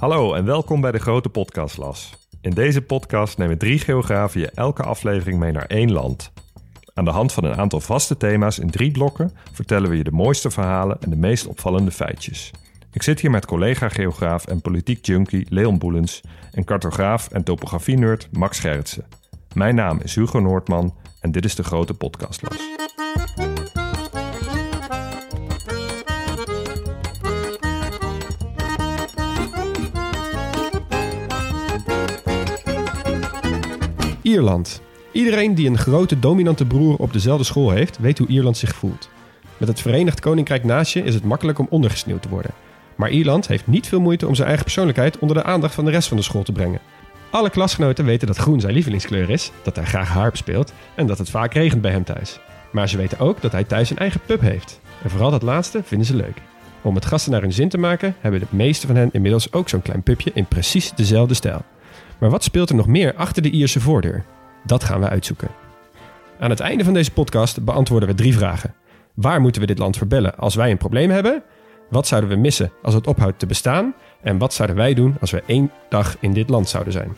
Hallo en welkom bij de Grote Podcastlas. In deze podcast nemen drie geografen je elke aflevering mee naar één land. Aan de hand van een aantal vaste thema's in drie blokken vertellen we je de mooiste verhalen en de meest opvallende feitjes. Ik zit hier met collega-geograaf en politiek junkie Leon Boelens en cartograaf en topografie-nerd Max Gerritsen. Mijn naam is Hugo Noordman en dit is de Grote Podcastlas. Ierland. Iedereen die een grote dominante broer op dezelfde school heeft, weet hoe Ierland zich voelt. Met het Verenigd Koninkrijk naast je is het makkelijk om ondergesneeuwd te worden. Maar Ierland heeft niet veel moeite om zijn eigen persoonlijkheid onder de aandacht van de rest van de school te brengen. Alle klasgenoten weten dat groen zijn lievelingskleur is, dat hij graag harp speelt en dat het vaak regent bij hem thuis. Maar ze weten ook dat hij thuis een eigen pub heeft. En vooral dat laatste vinden ze leuk. Om het gasten naar hun zin te maken, hebben de meeste van hen inmiddels ook zo'n klein pubje in precies dezelfde stijl. Maar wat speelt er nog meer achter de Ierse voordeur? Dat gaan we uitzoeken. Aan het einde van deze podcast beantwoorden we drie vragen. Waar moeten we dit land verbellen als wij een probleem hebben? Wat zouden we missen als het ophoudt te bestaan? En wat zouden wij doen als we één dag in dit land zouden zijn?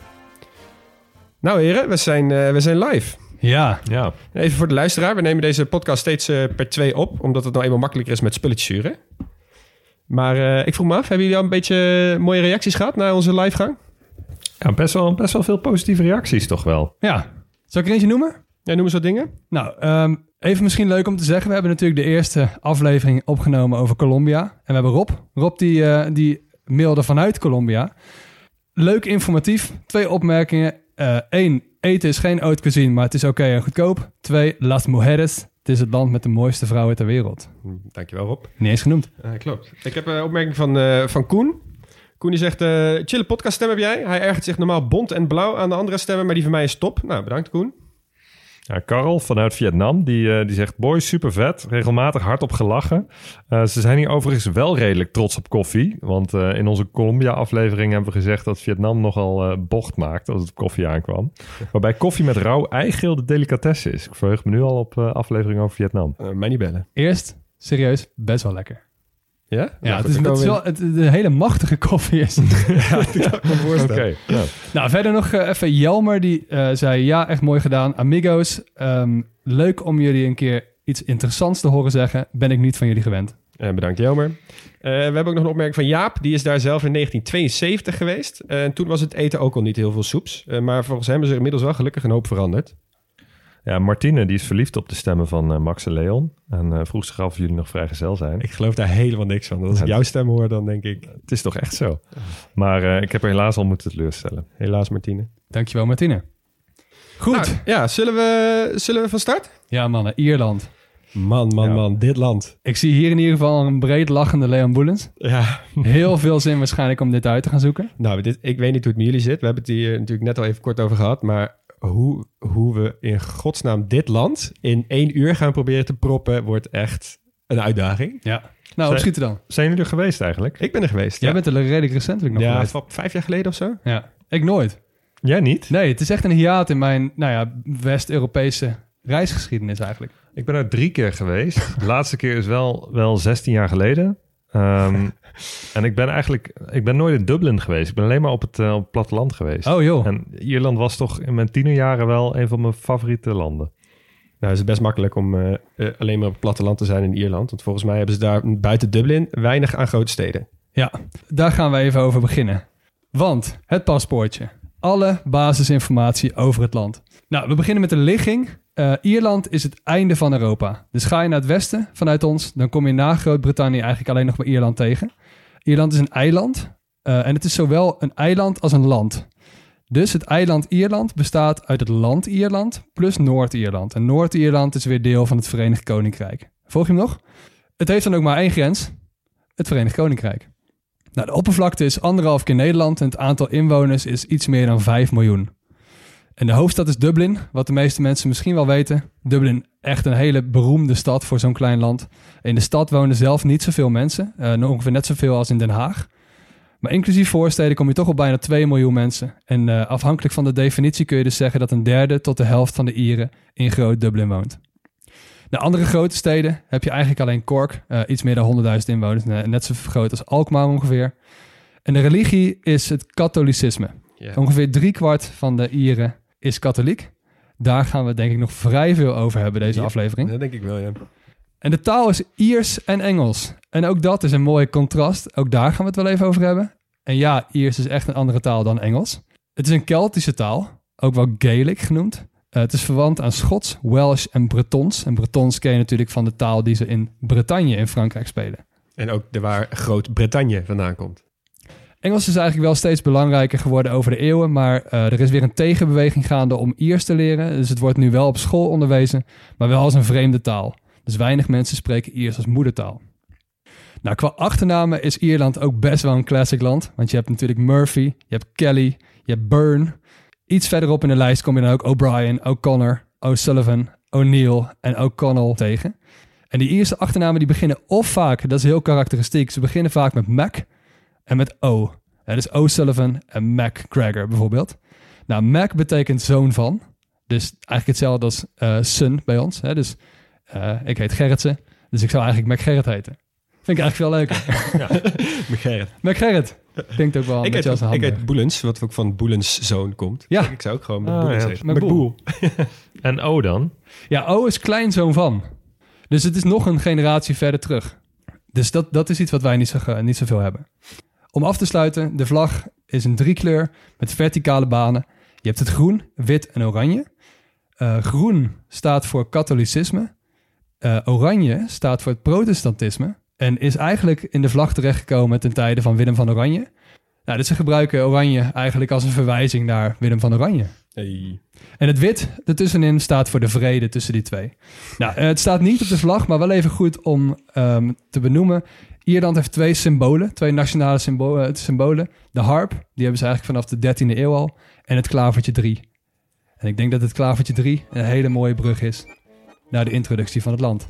Nou heren, we zijn, eh, we zijn live. Ja, Ja, Even voor de luisteraar. We nemen deze podcast steeds eh, per twee op, omdat het nou eenmaal makkelijker is met spulletjes sturen. Maar eh, ik vroeg me af, hebben jullie al een beetje mooie reacties gehad na onze livegang? Ja best, wel, best wel veel positieve reacties toch wel. ja. Zal ik er eentje noemen? Ja, noem eens wat dingen. Nou, ehm, even misschien leuk om te zeggen. We hebben natuurlijk de eerste aflevering opgenomen over Colombia. En we hebben Rob. Rob die, eh, die mailde vanuit Colombia. Leuk informatief. Twee opmerkingen. Eén, eten is geen haute cuisine, maar het is oké en goedkoop. Twee, las mujeres. Het is het land met de mooiste vrouwen ter wereld. Hm, Dankjewel Rob. Niet eens genoemd. Eh, klopt. Ik heb een opmerking van, eh, van Koen. Koen die zegt, eh chille podcaststem heb jij. Hij ergert zich normaal bont en blauw aan de andere stemmen, maar die van mij is top. Nou, bedankt Koen. Ja, Karel vanuit Vietnam, die, eh, die zegt... Boys, super vet. Regelmatig hardop gelachen. Eh, ze zijn hier overigens wel redelijk trots op koffie. Want eh, in onze Colombia-aflevering hebben we gezegd... dat Vietnam nogal bocht maakt als het op koffie aankwam. Waarbij koffie met rauw eigeel de delicatesse is. Ik verheug me nu al op eh, aflevering over Vietnam. Eh, mij niet bellen. Eerst, serieus, best wel lekker. Ja? Ja, het is, het is wel het, een hele machtige koffie is. Oké, ja. Nou, verder nog eh, even Jelmer, die eh, zei... Ja, echt mooi gedaan. Amigos, ehm, leuk om jullie een keer iets interessants te horen zeggen. Ben ik niet van jullie gewend. Eh, bedankt Jelmer. We hebben ook nog een opmerking van Jaap. Die is daar zelf in 1972 geweest. En toen was het eten ook al niet heel veel soeps. Maar volgens hem is er inmiddels wel gelukkig een hoop veranderd. Ja, Martine die is verliefd op de stemmen van eh, Max en Leon. En eh, vroeg zich af of jullie nog vrijgezel zijn. Ik geloof daar helemaal niks van. Als ik jouw stem hoor, dan denk ik... Het is toch echt zo. Maar eh, ik heb er helaas al moeten teleurstellen. Helaas Martine. Dankjewel, Martine. Goed. Nou, ja, zullen we, zullen we van start? Ja, mannen. Ierland. Man, man, Ja. man. Dit land. Ik zie hier in ieder geval een breed lachende Leon Boelens. Ja. Heel veel zin waarschijnlijk om dit uit te gaan zoeken. Nou, dit, ik weet niet hoe het met jullie zit. We hebben het hier natuurlijk net al even kort over gehad. Maar hoe, hoe we in godsnaam dit land in één uur gaan proberen te proppen... wordt echt een uitdaging. Ja. Nou, Zij- opschieten dan. Zijn jullie er geweest eigenlijk? Ik ben er geweest. Jij ja. bent er redelijk recentelijk nog ja, geweest. van vijf jaar geleden of zo. Ja. Ik nooit. Jij niet? Nee, het is echt een hiaat in mijn nou ja, West-Europese reisgeschiedenis eigenlijk. Ik ben er drie keer geweest. De laatste keer is wel, wel 16 jaar geleden. Ehm, en ik ben eigenlijk... Ik ben nooit in Dublin geweest. Ik ben alleen maar op het, eh, op het platteland geweest. Oh joh. En Ierland was toch in mijn tienerjaren wel een van mijn favoriete landen. Nou, is het best makkelijk om eh, eh, alleen maar op het platteland te zijn in Ierland. Want volgens mij hebben ze daar buiten Dublin weinig aan grote steden. Ja, daar gaan we even over beginnen. Want het paspoortje. Alle basisinformatie over het land. Nou, we beginnen met de ligging. Eh, Ierland is het einde van Europa. Dus ga je naar het westen vanuit ons, dan kom je na Groot-Brittannië eigenlijk alleen nog maar Ierland tegen. Ierland is een eiland. eh, en het is zowel een eiland als een land. Dus het eiland Ierland bestaat uit het land Ierland plus Noord-Ierland. En Noord-Ierland is weer deel van het Verenigd Koninkrijk. Volg je hem nog? Het heeft dan ook maar één grens. Het Verenigd Koninkrijk. Nou, de oppervlakte is anderhalf keer Nederland en het aantal inwoners is iets meer dan 5 miljoen. En de hoofdstad is Dublin, wat de meeste mensen misschien wel weten. Dublin, echt een hele beroemde stad voor zo'n klein land. In de stad wonen zelf niet zoveel mensen, uh, ongeveer net zoveel als in Den Haag. Maar inclusief voorsteden kom je toch op bijna 2 miljoen mensen. En uh, afhankelijk van de definitie kun je dus zeggen dat een derde tot de helft van de Ieren in Groot Dublin woont. De andere grote steden heb je eigenlijk alleen Cork, uh, iets meer dan 100.000 inwoners, net zo groot als Alkmaar ongeveer. En de religie is het katholicisme. Yeah. Ongeveer driekwart van de Ieren is katholiek. Daar gaan we denk ik nog vrij veel over hebben deze ja, aflevering. Dat denk ik wel, ja. En de taal is Iers en Engels. En ook dat is een mooi contrast. Ook daar gaan we het wel even over hebben. En ja, Iers is echt een andere taal dan Engels. Het is een Keltische taal, ook wel Gaelic genoemd. Uh, het is verwant aan Schots, Welsh en Bretons. En Bretons ken je natuurlijk van de taal die ze in Bretagne in Frankrijk spelen. En ook de waar Groot-Bretagne vandaan komt. Engels is eigenlijk wel steeds belangrijker geworden over de eeuwen, maar uh, er is weer een tegenbeweging gaande om Iers te leren. Dus het wordt nu wel op school onderwezen, maar wel als een vreemde taal. Dus weinig mensen spreken Iers als moedertaal. Nou, qua achternamen is Ierland ook best wel een classic land. Want je hebt natuurlijk Murphy, je hebt Kelly, je hebt Byrne. Iets verderop in de lijst kom je dan ook O'Brien, O'Connor, O'Sullivan, O'Neill en O'Connell tegen. En die Ierse achternamen die beginnen of vaak, dat is heel karakteristiek, ze beginnen vaak met Mac en met O. Dat is O'Sullivan en Mac Gregor bijvoorbeeld. Nou, Mac betekent zoon van. Dus eigenlijk hetzelfde als uh, son bij ons. Hè? Dus uh, ik heet Gerritsen, dus ik zou eigenlijk Mac Gerrit heten. Vind ik eigenlijk veel leuker. ja, Mac Gerrit. Mac Gerrit. Klinkt ook wel ik heet, als een Ik heet Boelens, wat ook van Boelens zoon komt. Ja. Ik zou ook gewoon Ah, Boelens ja. heten. Met Boel. En O dan? Ja, O is kleinzoon van. Dus het is nog een generatie verder terug. Dus dat, dat is iets wat wij niet, zo, niet zoveel hebben. Om af te sluiten, de vlag is een driekleur met verticale banen. Je hebt het groen, wit en oranje. Eh, groen staat voor katholicisme. Eh, oranje staat voor het protestantisme. En is eigenlijk in de vlag terechtgekomen ten tijde van Willem van Oranje. Nou, dus ze gebruiken oranje eigenlijk als een verwijzing naar Willem van Oranje. Hey. En het wit ertussenin staat voor de vrede tussen die twee. Nou, eh, het staat niet op de vlag, maar wel even goed om ehm, te benoemen. Ierland heeft twee symbolen, twee nationale eh, symbolen. De harp, die hebben ze eigenlijk vanaf de 13e eeuw al. En het klavertje 3. En ik denk dat het klavertje 3 een hele mooie brug is naar de introductie van het land.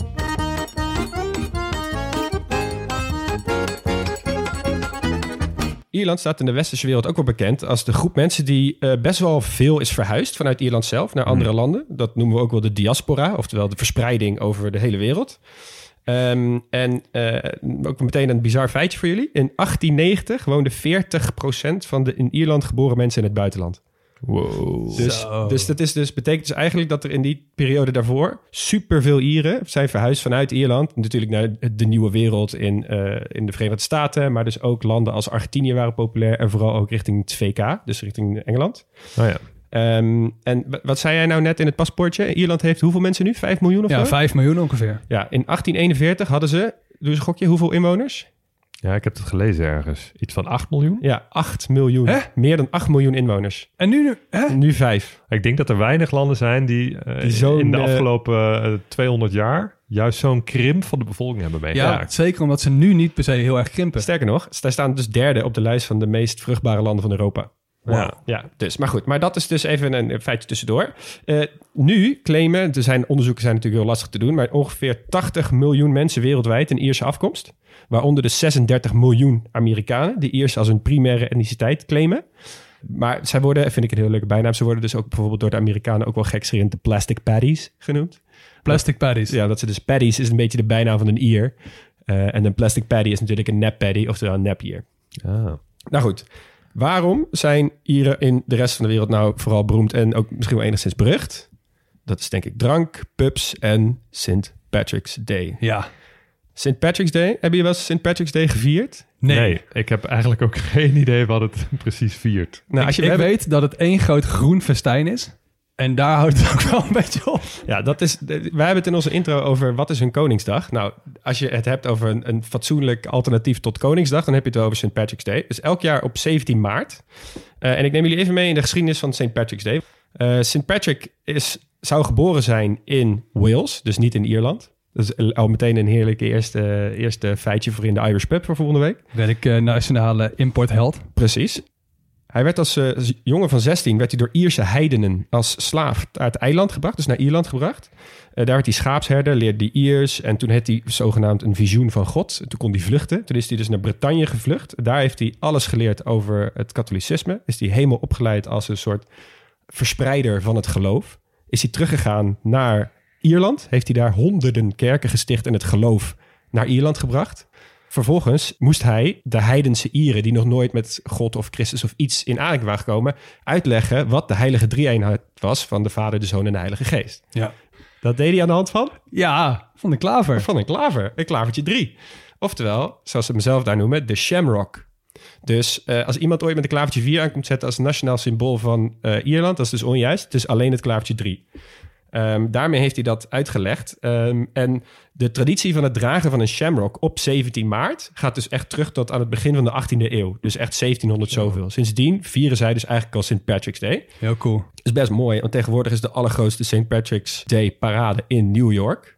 Ierland staat in de westerse wereld ook wel bekend als de groep mensen die eh, best wel veel is verhuisd vanuit Ierland zelf naar andere landen. Dat noemen we ook wel de diaspora, oftewel de verspreiding over de hele wereld. Ehm, en eh, ook meteen een bizar feitje voor jullie. In 1890 woonde 40% van de in Ierland geboren mensen in het buitenland. Wow. Dus, dus dat is dus, betekent dus eigenlijk dat er in die periode daarvoor superveel Ieren zijn verhuisd vanuit Ierland. Natuurlijk naar de nieuwe wereld in, eh, in de Verenigde Staten. Maar dus ook landen als Argentinië waren populair. En vooral ook richting het VK, dus richting Engeland. Oh ja. Ehm, en wat zei jij nou net in het paspoortje? Ierland heeft hoeveel mensen nu? 5 miljoen of Ja, zo? 5 miljoen ongeveer. Ja, in 1841 hadden ze, doe eens een gokje, hoeveel inwoners? ja, ik heb het gelezen ergens. Iets van 8 miljoen? Ja, 8 miljoen. Hè? Meer dan 8 miljoen inwoners. En nu, hè? Nu 5. Ik denk dat er weinig landen zijn die, eh, Die in de eh, afgelopen eh, 200 jaar juist zo'n krimp van de bevolking hebben Ja, meegemaakt. zeker omdat ze nu niet per se heel erg krimpen. Sterker nog, zij staan dus derde op de lijst van de meest vruchtbare landen van Europa. Ja. Ja, dus, maar goed. Maar dat is dus even een feitje tussendoor. Eh, nu claimen, er zijn onderzoeken zijn natuurlijk heel lastig te doen, maar ongeveer 80 miljoen mensen wereldwijd een Ierse afkomst. Waaronder de 36 miljoen Amerikanen die Iers als hun primaire etniciteit claimen. Maar zij worden, vind ik een heel leuke bijnaam, ze worden dus ook bijvoorbeeld door de Amerikanen ook wel gekscherend de plastic paddies genoemd. Plastic paddies. Ja, dat ze dus paddies is een beetje de bijnaam van een Ier. Eh, en een plastic paddy is natuurlijk een nep paddy, oftewel een nep Ier. Ah. Nou goed, waarom zijn Ieren in de rest van de wereld nou vooral beroemd en ook misschien wel enigszins berucht? Dat is denk ik drank, pubs en St. Patrick's Day. Ja. St. Patrick's Day, hebben jullie wel eens St. Patrick's Day gevierd? Nee. Nee. ik heb eigenlijk ook geen idee wat het precies viert. Nou, als je ik hebben- weet dat het één groot groen festijn is. En daar houdt het ook wel een beetje op. Ja, dat is. Wij hebben het in onze intro over wat is een Koningsdag. Nou, als je het hebt over een, een fatsoenlijk alternatief tot Koningsdag, dan heb je het wel over St. Patrick's Day. Dus elk jaar op 17 maart. Eh, en ik neem jullie even mee in de geschiedenis van St. Patrick's Day. Eh St. Patrick is, zou geboren zijn in Wales, dus niet in Ierland. Dat is al meteen een heerlijke eerste, eerste feitje voor in de Irish Pub voor volgende week. Ben ik eh, nationale importheld. Precies. Hij werd als eh, jongen van 16 werd hij door Ierse heidenen als slaaf uit het eiland gebracht, dus naar Ierland gebracht. Eh, daar werd hij schaapsherder, leerde hij Iers en toen had hij zogenaamd een visioen van God. Toen kon hij vluchten. Toen is hij dus naar Bretagne gevlucht. Daar heeft hij alles geleerd over het katholicisme. Is hij helemaal opgeleid als een soort verspreider van het geloof. Is hij teruggegaan naar Ierland. Heeft hij daar honderden kerken gesticht en het geloof naar Ierland gebracht. Vervolgens moest hij de heidense Ieren, die nog nooit met God of Christus of iets in aanraking waren gekomen, uitleggen wat de heilige drie-eenheid was van de Vader, de Zoon en de Heilige Geest. Ja. Dat deed hij aan de hand van? Ja, van de klaver. Van een klaver, een klavertje drie. Oftewel, zoals ze hem zelf daar noemen, de shamrock. Dus eh, als iemand ooit met een klavertje 4 aankomt zetten als nationaal symbool van eh, Ierland, dat is dus onjuist. Het is alleen het klavertje 3. Ehm, daarmee heeft hij dat uitgelegd. Ehm, en de traditie van het dragen van een shamrock op 17 maart gaat dus echt terug tot aan het begin van de 18e eeuw. Dus echt 1700 zoveel. Sindsdien vieren zij dus eigenlijk al St. Patrick's Day. Heel cool. Dat is best mooi, want tegenwoordig is de allergrootste St. Patrick's Day parade in New York.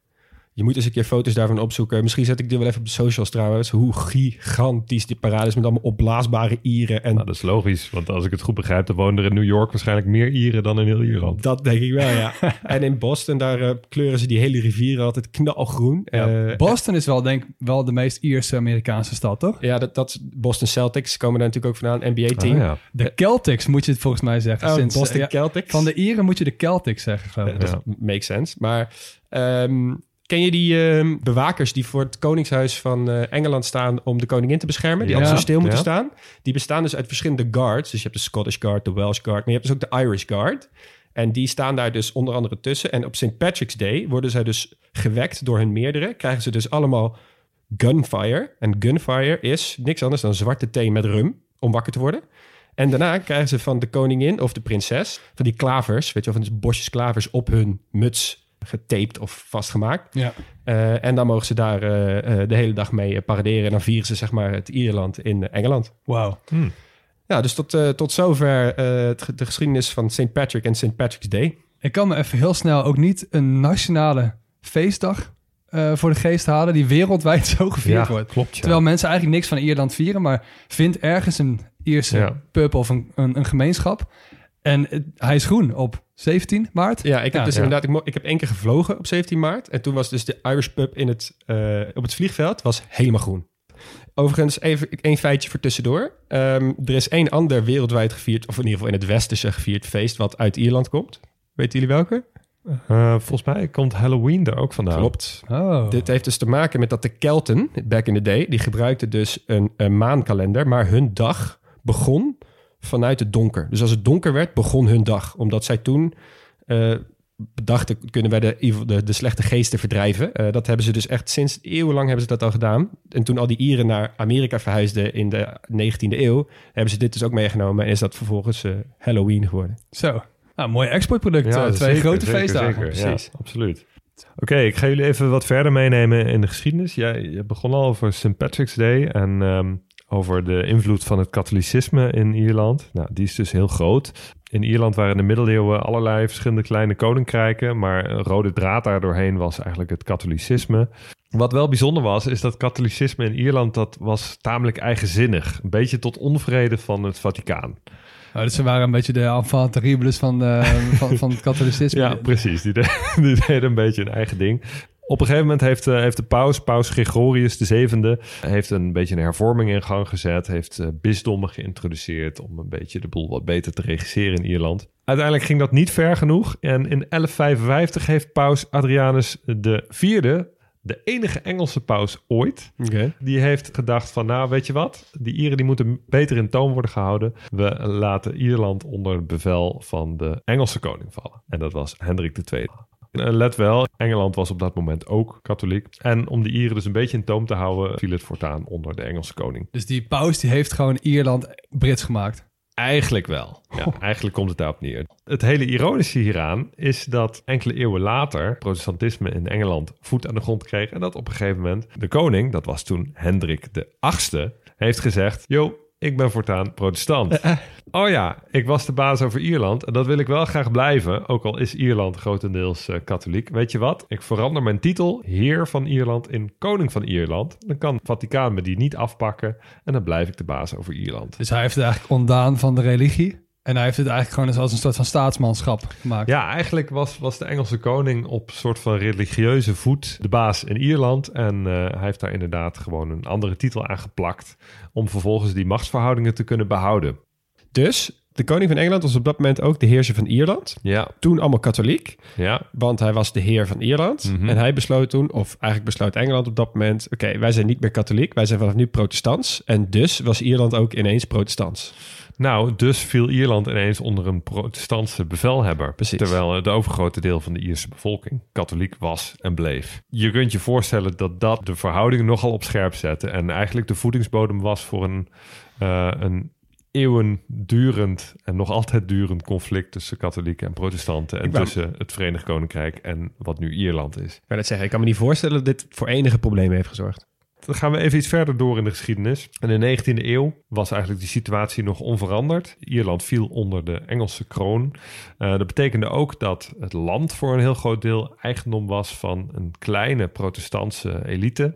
Je moet eens een keer foto's daarvan opzoeken. Misschien zet ik die wel even op de socials trouwens. Hoe gigantisch die parade is met allemaal opblaasbare Ieren. En Nou, dat is logisch, want als ik het goed begrijp, dan wonen er in New York waarschijnlijk meer Ieren dan in heel Ierland. dat denk ik wel, ja. en in Boston, daar eh, kleuren ze die hele rivieren altijd knalgroen. Ja. Eh, Boston is wel, denk ik, wel de meest Ierse Amerikaanse stad, toch? ja, dat, dat Boston Celtics komen daar natuurlijk ook vandaan. NBA-team. Ah, ja. De Celtics moet je het volgens mij zeggen. Oh, Sinds, Boston eh, ja, Celtics. van de Ieren moet je de Celtics zeggen, geloof ik. Dat Ja. makes sense. Maar ehm, ken je die ehm, bewakers die voor het Koningshuis van eh, Engeland staan om de koningin te beschermen? Die Ja. altijd zo stil moeten Ja. staan. Die bestaan dus uit verschillende guards. Dus je hebt de Scottish Guard, de Welsh Guard, maar je hebt dus ook de Irish Guard. En die staan daar dus onder andere tussen. En op St. Patrick's Day worden zij dus gewekt door hun meerdere. Krijgen ze dus allemaal gunfire. En gunfire is niks anders dan zwarte thee met rum om wakker te worden. En daarna krijgen ze van de koningin of de prinses van die klavers, weet je wel, van die bosjes klavers op hun muts getaped of vastgemaakt. Ja. Eh, en dan mogen ze daar eh, eh, de hele dag mee paraderen. En dan vieren ze zeg maar het Ierland in Engeland. Wauw. Ja, dus tot, tot zover eh, de geschiedenis van St. Patrick en St. Patrick's Day. Ik kan me even heel snel ook niet een nationale feestdag eh, voor de geest halen die wereldwijd zo gevierd Ja, wordt. klopt. Ja. Terwijl mensen eigenlijk niks van Ierland vieren, maar vindt ergens een Ierse Ja. pub of een, een, een gemeenschap. En het- hij is groen op 17 maart. Ja, ik heb dus ja. inderdaad, ik, mo- ik heb één keer gevlogen op 17 maart. En toen was dus de Irish pub in het, eh, op het vliegveld was helemaal groen. Overigens, even één feitje voor tussendoor. Ehm, er is één ander wereldwijd gevierd, of in ieder geval in het westerse gevierd feest, wat uit Ierland komt. Weten jullie welke? Eh, volgens mij komt Halloween er ook vandaan. Klopt. Oh. Dit heeft dus te maken met dat de Kelten, back in the day, die gebruikten dus een, een maankalender, maar hun dag begon vanuit het donker. Dus als het donker werd, begon hun dag. Omdat zij toen eh, bedachten, kunnen wij de, de, de slechte geesten verdrijven. Eh, dat hebben ze dus echt sinds eeuwenlang hebben ze dat al gedaan. En toen al die Ieren naar Amerika verhuisden in de 19e eeuw, hebben ze dit dus ook meegenomen en is dat vervolgens eh, Halloween geworden. Zo. Nou, mooi exportproduct. Ja, twee zeker, grote zeker, feestdagen. zeker. Ja, precies. absoluut. Oké, ik ga jullie even wat verder meenemen in de geschiedenis. Jij je begon al over St. Patrick's Day en ehm, over de invloed van het katholicisme in Ierland. Nou, die is dus heel groot. In Ierland waren in de middeleeuwen allerlei verschillende kleine koninkrijken, maar een rode draad daar doorheen was eigenlijk het katholicisme. Wat wel bijzonder was, is dat katholicisme in Ierland dat was tamelijk eigenzinnig. Een beetje tot onvrede van het Vaticaan. Oh, dus ze waren een beetje de enfant terribles van, eh, van, van het katholicisme. Ja, precies. Die, de, die deden een beetje een eigen ding. Op een gegeven moment heeft, eh, heeft de paus, paus Gregorius VII, heeft een beetje een hervorming in gang gezet. Heeft eh, bisdommen geïntroduceerd om een beetje de boel wat beter te regisseren in Ierland. Uiteindelijk ging dat niet ver genoeg. En in 1155 heeft paus Adrianus IV, de enige Engelse paus ooit, die heeft gedacht van, nou, weet je wat? Die Ieren die moeten beter in toon worden gehouden. We laten Ierland onder het bevel van de Engelse koning vallen. En dat was Hendrik II. En let wel, Engeland was op dat moment ook katholiek. En om de Ieren dus een beetje in toom te houden, viel het voortaan onder de Engelse koning. Dus die paus die heeft gewoon Ierland Brits gemaakt. Eigenlijk wel. Ja, eigenlijk komt het daarop neer. Het hele ironische hieraan is dat enkele eeuwen later protestantisme in Engeland voet aan de grond kreeg. En dat op een gegeven moment de koning, dat was toen Hendrik de achtste, heeft gezegd... Yo, ik ben voortaan protestant. Oh ja, ik was de baas over Ierland en dat wil ik wel graag blijven, ook al is Ierland grotendeels eh, katholiek. Weet je wat? Ik verander mijn titel heer van Ierland in koning van Ierland. Dan kan het Vaticaan me die niet afpakken en dan blijf ik de baas over Ierland. Dus hij heeft eigenlijk ontdaan van de religie. En hij heeft het eigenlijk gewoon als een soort van staatsmanschap gemaakt. Ja, eigenlijk was, was de Engelse koning op soort van religieuze voet de baas in Ierland. En eh, hij heeft daar inderdaad gewoon een andere titel aan geplakt. Om vervolgens die machtsverhoudingen te kunnen behouden. Dus de koning van Engeland was op dat moment ook de heerser van Ierland. Ja, Toen allemaal katholiek, ja, want hij was de heer van Ierland. Mhm. En hij besloot toen, of eigenlijk besloot Engeland op dat moment... oké, wij zijn niet meer katholiek, wij zijn vanaf nu protestants. En dus was Ierland ook ineens protestants. Nou, dus viel Ierland ineens onder een protestantse bevelhebber. Precies. Terwijl het overgrote deel van de Ierse bevolking katholiek was en bleef. Je kunt je voorstellen dat dat de verhoudingen nogal op scherp zette. En eigenlijk de voedingsbodem was voor een, eh, een eeuwendurend en nog altijd durend conflict tussen katholieken en protestanten. En tussen het Verenigd Koninkrijk en wat nu Ierland is. Ik net zeggen, ik kan me niet voorstellen dat dit voor enige problemen heeft gezorgd. Dan gaan we even iets verder door in de geschiedenis. In de 19e eeuw was eigenlijk die situatie nog onveranderd. Ierland viel onder de Engelse kroon. Eh, dat betekende ook dat het land voor een heel groot deel eigendom was van een kleine protestantse elite.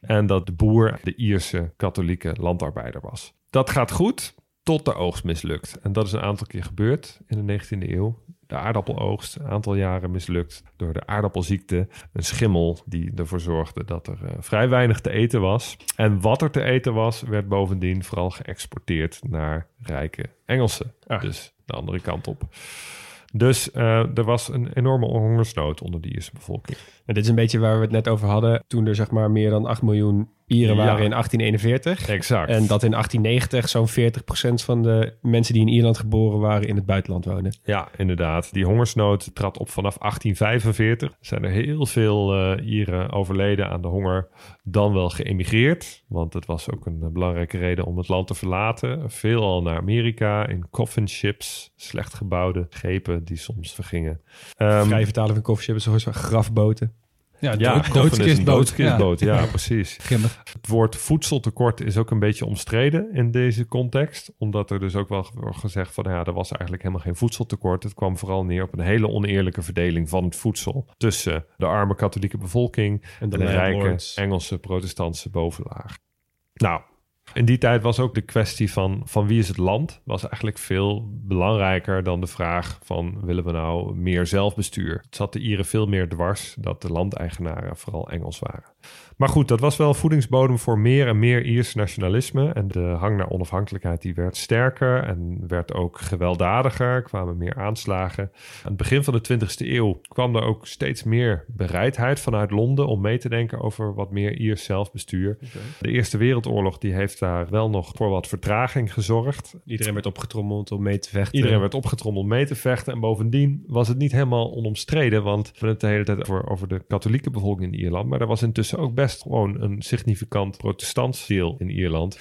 En dat de boer de Ierse katholieke landarbeider was. Dat gaat goed tot de oogst mislukt. En dat is een aantal keer gebeurd in de 19e eeuw. De aardappeloogst, een aantal jaren mislukt door de aardappelziekte. Een schimmel die ervoor zorgde dat er eh, vrij weinig te eten was. En wat er te eten was, werd bovendien vooral geëxporteerd naar rijke Engelsen. Ah. Dus de andere kant op. Dus eh, er was een enorme hongersnood onder de Ierse bevolking. En dit is een beetje waar we het net over hadden... toen er zeg maar meer dan 8 miljoen Ieren Ja. waren in 1841. Exact. En dat in 1890 zo'n 40% van de mensen die in Ierland geboren waren... in het buitenland woonden. Ja, inderdaad. Die hongersnood trad op vanaf 1845. Er zijn er heel veel eh, Ieren overleden aan de honger, dan wel geëmigreerd. Want het was ook een eh, belangrijke reden om het land te verlaten. Veelal naar Amerika in coffin ships, slecht gebouwde schepen die soms vergingen. Ehm, Vrij vertalen van soort van grafboten. Ja, ja, dood, doodskistboot. doodskistboot. Ja, precies. Het woord voedseltekort is ook een beetje omstreden in deze context. Omdat er dus ook wel wordt gezegd van ja, er was eigenlijk helemaal geen voedseltekort. Het kwam vooral neer op een hele oneerlijke verdeling van het voedsel. Tussen de arme katholieke bevolking en de, rijke landlords. Engelse protestantse bovenlaag. Nou, in die tijd was ook de kwestie van, van wie is het land... was eigenlijk veel belangrijker dan de vraag van... willen we nou meer zelfbestuur? Het zat de Ieren veel meer dwars dat de landeigenaren vooral Engels waren. Maar goed, dat was wel voedingsbodem voor meer en meer Iers nationalisme. En de hang naar onafhankelijkheid die werd sterker en werd ook gewelddadiger. Er kwamen meer aanslagen. Aan het begin van de 20e eeuw kwam er ook steeds meer bereidheid vanuit Londen om mee te denken over wat meer Iers zelfbestuur. De Eerste Wereldoorlog die heeft daar wel nog voor wat vertraging gezorgd. Iedereen werd opgetrommeld om mee te vechten. Iedereen werd opgetrommeld mee te vechten. En bovendien was het niet helemaal onomstreden. Want we hebben het de hele tijd over, over de katholieke bevolking in Ierland. Maar er was intussen ook best gewoon een significant protestants deel in Ierland.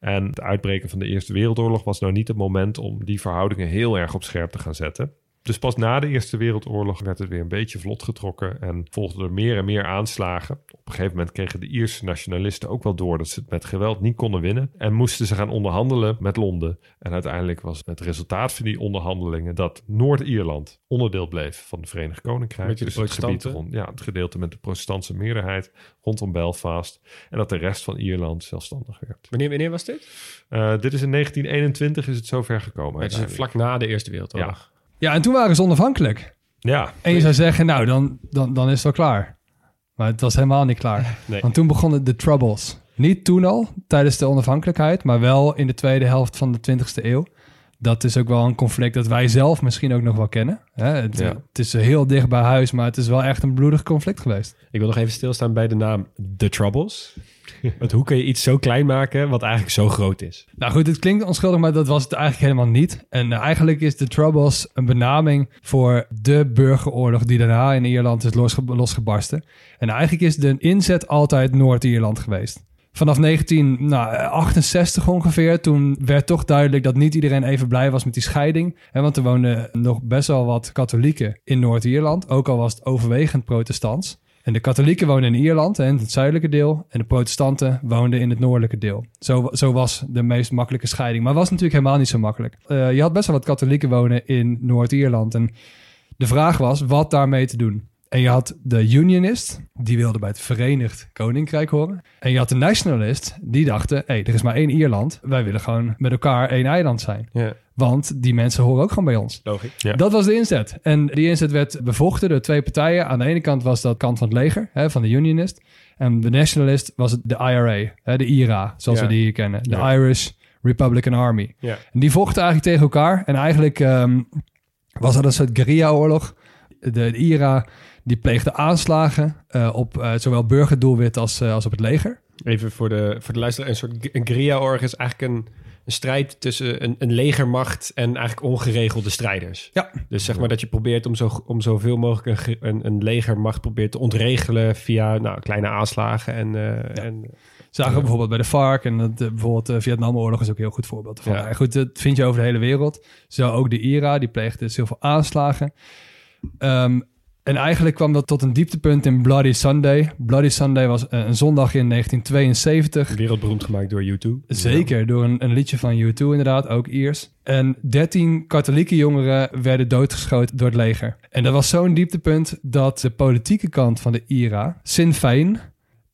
En het uitbreken van de Eerste Wereldoorlog was nou niet het moment om die verhoudingen heel erg op scherp te gaan zetten. Dus pas na de Eerste Wereldoorlog werd het weer een beetje vlot getrokken en volgden er meer en meer aanslagen. Op een gegeven moment kregen de Ierse nationalisten ook wel door dat ze het met geweld niet konden winnen en moesten ze gaan onderhandelen met Londen. En uiteindelijk was het resultaat van die onderhandelingen dat Noord-Ierland onderdeel bleef van het Verenigd Koninkrijk. Met Dus het, gebied rond, ja, het gedeelte met de protestantse meerderheid rondom Belfast. En dat de rest van Ierland zelfstandig werd. Wanneer, wanneer was dit? Eh, dit is in 1921 is het zover gekomen. Het is vlak na de Eerste Wereldoorlog. Ja, en toen waren ze onafhankelijk. Ja, En je zou zeggen, nou, dan, dan, dan is het wel klaar. Maar het was helemaal niet klaar. Nee. Want toen begonnen de Troubles. Niet toen al, tijdens de onafhankelijkheid, maar wel in de tweede helft van de 20e eeuw. Dat is ook wel een conflict dat wij zelf misschien ook nog wel kennen. Hè, Het, Ja. het is heel dicht bij huis, maar het is wel echt een bloedig conflict geweest. Ik wil nog even stilstaan bij de naam The Troubles. Want hoe kun je iets zo klein maken wat eigenlijk zo groot is? Nou goed, het klinkt onschuldig, maar dat was het eigenlijk helemaal niet. En eh, eigenlijk is de Troubles een benaming voor de burgeroorlog die daarna in Ierland is losge- losgebarsten. En eigenlijk is de inzet altijd Noord-Ierland geweest. Vanaf 1968 ongeveer, toen werd toch duidelijk dat niet iedereen even blij was met die scheiding. Want er woonden nog best wel wat katholieken in Noord-Ierland, ook al was het overwegend protestants. En de katholieken woonden in Ierland, in het zuidelijke deel. En de protestanten woonden in het noordelijke deel. Zo, zo was de meest makkelijke scheiding. Maar was natuurlijk helemaal niet zo makkelijk. Eh, je had best wel wat katholieken wonen in Noord-Ierland. En de vraag was wat daarmee te doen. En je had de Unionist, die wilde bij het Verenigd Koninkrijk horen. En je had de Nationalist, die dachten: hé, hey, er is maar één Ierland. Wij willen gewoon met elkaar één eiland zijn. Ja, Want die mensen horen ook gewoon bij ons. logisch. Ja. Dat was de inzet. En die inzet werd bevochten door twee partijen. Aan de ene kant was dat kant van het leger, hè, van de Unionist. En de Nationalist was het de IRA, hè, de IRA, zoals Ja. we die hier kennen. De. Irish Republican Army. En die vochten eigenlijk tegen elkaar. En eigenlijk ehm, was dat een soort guerrilla-oorlog. De, de IRA die pleegde aanslagen eh, op eh, zowel burgerdoelwit als, eh, als op het leger. Even voor de, voor de luisteraar. Een soort een guerrilla-org is eigenlijk een, een strijd tussen een, een legermacht en eigenlijk ongeregelde strijders. Ja. Dus zeg maar dat je probeert om, zo, om zoveel mogelijk een, een, een legermacht probeert te ontregelen via nou, kleine aanslagen. En, en Zagen we bijvoorbeeld bij de FARC en dat, bijvoorbeeld de Vietnamoorlog is ook een heel goed voorbeeld ervan. Ja. Ja. goed, dat vind je over de hele wereld. Zo ook de IRA, die pleegde dus heel veel aanslagen. Ehm, en eigenlijk kwam dat tot een dieptepunt in Bloody Sunday. Bloody Sunday was eh, een zondag in 1972. wereldberoemd gemaakt door U2. Zeker, door een, een liedje van U2 inderdaad, ook Iers. En 13 katholieke jongeren werden doodgeschoten door het leger. En dat was zo'n dieptepunt dat de politieke kant van de IRA, Sinn Féin,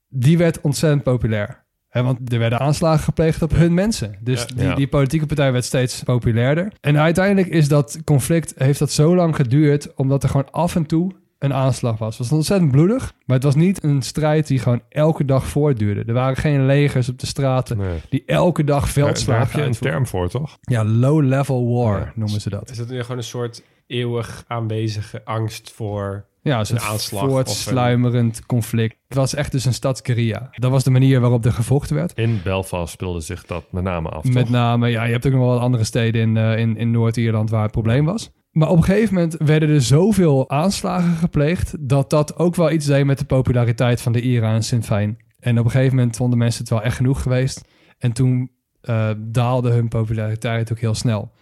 die werd ontzettend populair. Hè, want er werden aanslagen gepleegd op hun mensen. Dus Ja. die, Ja. die politieke partij werd steeds populairder. En uiteindelijk is dat conflict, heeft dat zo lang geduurd... omdat er gewoon af en toe een aanslag was. Het was ontzettend bloedig, maar het was niet een strijd die gewoon elke dag voortduurde. Er waren geen legers op de straten Nee. die elke dag Daar, daar heb veldslagen je een uitvoeren. term voor, toch? Ja, low-level war Ja. noemen ze dat. Is dat nu gewoon een soort eeuwig aanwezige angst voor... Ja, zo'n een aanslag voortsluimerend conflict. Het was echt dus een stadsguerrilla. Dat was de manier waarop er gevochten werd. In Belfast speelde zich dat met name af, Met toch? name, ja, je hebt ook nog wel wat andere steden in, eh, in, in Noord-Ierland waar het probleem was. Maar op een gegeven moment werden er zoveel aanslagen gepleegd... dat dat ook wel iets deed met de populariteit van de IRA en Sinn Féin. En op een gegeven moment vonden mensen het wel echt genoeg geweest. En toen eh, daalde hun populariteit ook heel snel.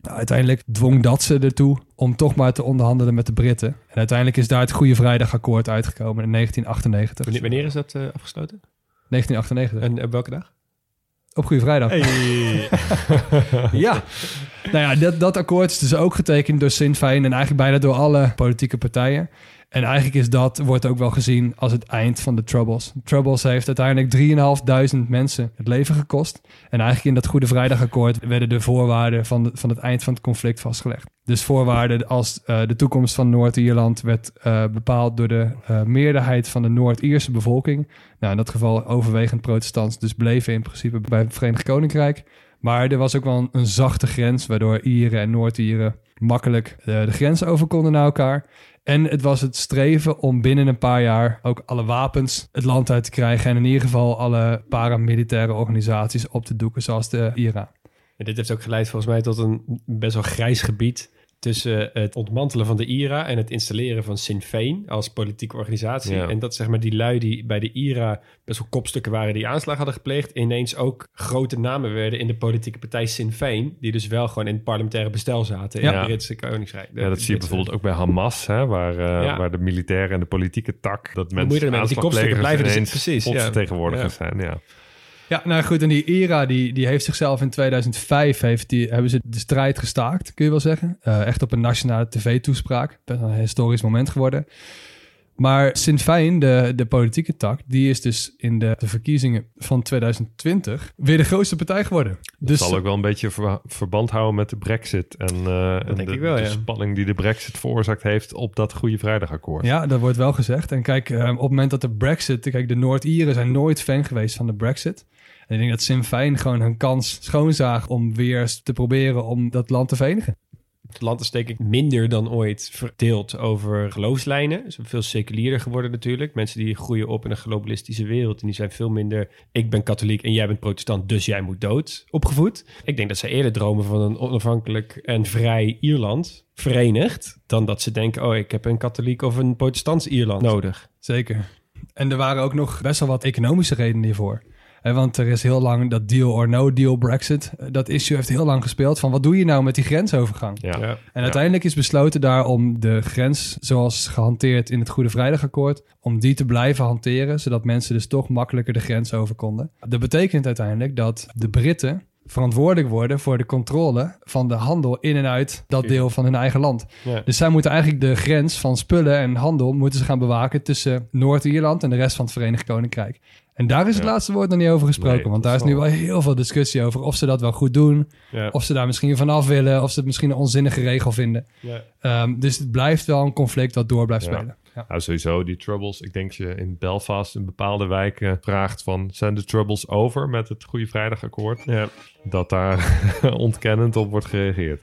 Nou, uiteindelijk dwong dat ze ertoe om toch maar te onderhandelen met de Britten. En uiteindelijk is daar het Goede Vrijdagakkoord uitgekomen in 1998. Wanneer, wanneer is dat eh, afgesloten? 1998. En op welke dag? Op Goede Vrijdag. Ja, nou ja, dat, dat akkoord is dus ook getekend door Sinn Féin en eigenlijk bijna door alle politieke partijen. En eigenlijk is dat, wordt ook wel gezien als het eind van de Troubles. Troubles heeft uiteindelijk 3.500 mensen het leven gekost. En eigenlijk in dat Goede Vrijdagakkoord werden de voorwaarden van, van het eind van het conflict vastgelegd. Dus voorwaarden als eh, de toekomst van Noord-Ierland werd eh, bepaald door de eh, meerderheid van de Noord-Ierse bevolking. Nou, in dat geval overwegend protestants, dus bleven in principe bij het Verenigd Koninkrijk. Maar er was ook wel een, een zachte grens, waardoor Ieren en Noord-Ieren makkelijk eh, de grens over konden naar elkaar. En het was het streven om binnen een paar jaar ook alle wapens het land uit te krijgen. En in ieder geval alle paramilitaire organisaties op te doeken, zoals de IRA. En dit heeft ook geleid volgens mij tot een best wel grijs gebied tussen het ontmantelen van de IRA en het installeren van Sinn Féin als politieke organisatie. Ja. En dat zeg maar die lui die bij de IRA best wel kopstukken waren die aanslag hadden gepleegd, ineens ook grote namen werden in de politieke partij Sinn Féin, die dus wel gewoon in het parlementaire bestel zaten in Ja. het Britse Koninkrijk. Ja, dat zie je bijvoorbeeld ook bij Hamas, hè, waar, eh, Ja. waar de militaire en de politieke tak, dat mensen met die kopstukken blijven dus- ineens precies, ja. volksvertegenwoordigers zijn. Ja. Ja, nou goed, en die IRA die, die heeft zichzelf in 2005, heeft die, hebben ze de strijd gestaakt, kun je wel zeggen. Eh, echt op een nationale tv-toespraak. Best een historisch moment geworden. Maar Sinn Féin, de, de politieke tak, die is dus in de, de verkiezingen van 2020 weer de grootste partij geworden. Dat Dus zal ook wel een beetje ver- verband houden met de brexit en, eh, en denk de, ik wel, de ja. spanning die de brexit veroorzaakt heeft op dat Goede Vrijdagakkoord. Ja, dat wordt wel gezegd. En kijk, eh, op het moment dat de Brexit... Kijk, de Noord-Ieren zijn nooit fan geweest van de Brexit. En ik denk dat Sinn Féin gewoon hun kans schoonzaag... om weer te proberen om dat land te verenigen. Het land is denk ik minder dan ooit verdeeld over geloofslijnen. Ze zijn veel seculierder geworden natuurlijk. Mensen die groeien op in een globalistische wereld. En die zijn veel minder, ik ben katholiek en jij bent protestant, dus jij moet dood, opgevoed. Ik denk dat ze eerder dromen van een onafhankelijk en vrij Ierland, verenigd, dan dat ze denken, oh, ik heb een katholiek of een protestants Ierland nodig. Zeker. En er waren ook nog best wel wat economische redenen hiervoor. Hè, want er is heel lang dat deal or no deal Brexit. eh, Dat issue heeft heel lang gespeeld van wat doe je nou met die grensovergang? Ja. Ja. En uiteindelijk is besloten daar om de grens, zoals gehanteerd in het Goede Vrijdagakkoord, om die te blijven hanteren, zodat mensen dus toch makkelijker de grens over konden. Dat betekent uiteindelijk dat de Britten verantwoordelijk worden voor de controle van de handel in en uit dat deel van hun eigen land. Ja. Dus zij moeten eigenlijk de grens van spullen en handel moeten ze gaan bewaken tussen Noord-Ierland en de rest van het Verenigd Koninkrijk. En daar is het Ja. laatste woord nog niet over gesproken, Nee, want daar is nu wel heel veel discussie over of ze dat wel goed doen, Ja. of ze daar misschien vanaf willen, of ze het misschien een onzinnige regel vinden. Ja. Ehm, dus het blijft wel een conflict dat door blijft Ja. spelen. Ja. Nou, sowieso die troubles. Ik denk dat je in Belfast in bepaalde wijken vraagt van... zijn de troubles over met het Goede Vrijdagakkoord? Ja. Dat daar ontkennend op wordt gereageerd.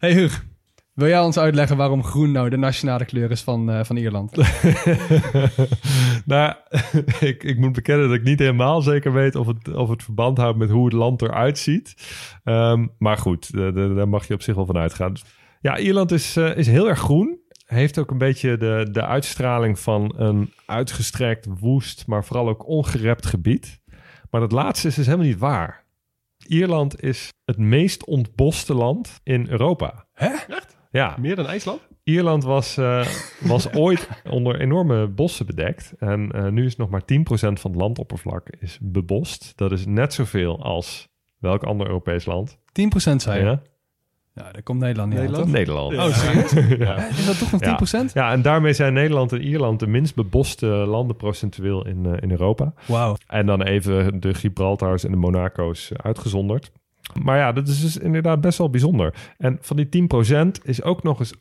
Hey Huug, wil jij ons uitleggen waarom groen nou de nationale kleur is van, eh, van Ierland? nou, ik, ik moet bekennen dat ik niet helemaal zeker weet of het, of het verband houdt met hoe het land eruit ziet. Ehm, maar goed, daar mag je op zich wel van uitgaan. Ja, Ierland is, eh, is heel erg groen. Heeft ook een beetje de, de uitstraling van een uitgestrekt, woest, maar vooral ook ongerept gebied. Maar dat laatste is dus helemaal niet waar. Ierland is het meest ontboste land in Europa. Hè? Echt? Ja. Meer dan IJsland? Ierland was, eh, was ooit onder enorme bossen bedekt. En eh, nu is nog maar 10% van het landoppervlak is bebost. Dat is net zoveel als welk ander Europees land? 10% zei je? Ja? Ja, daar komt Nederland niet aan, toch? Nederland. Oh, serieus? ja. Is dat toch nog 10%? Ja. ja, en daarmee zijn Nederland en Ierland de minst beboste landen procentueel in, eh, in Europa. Wauw. En dan even de Gibraltars en de Monaco's uitgezonderd. Maar ja, dat is dus inderdaad best wel bijzonder. En van die 10% is ook nog eens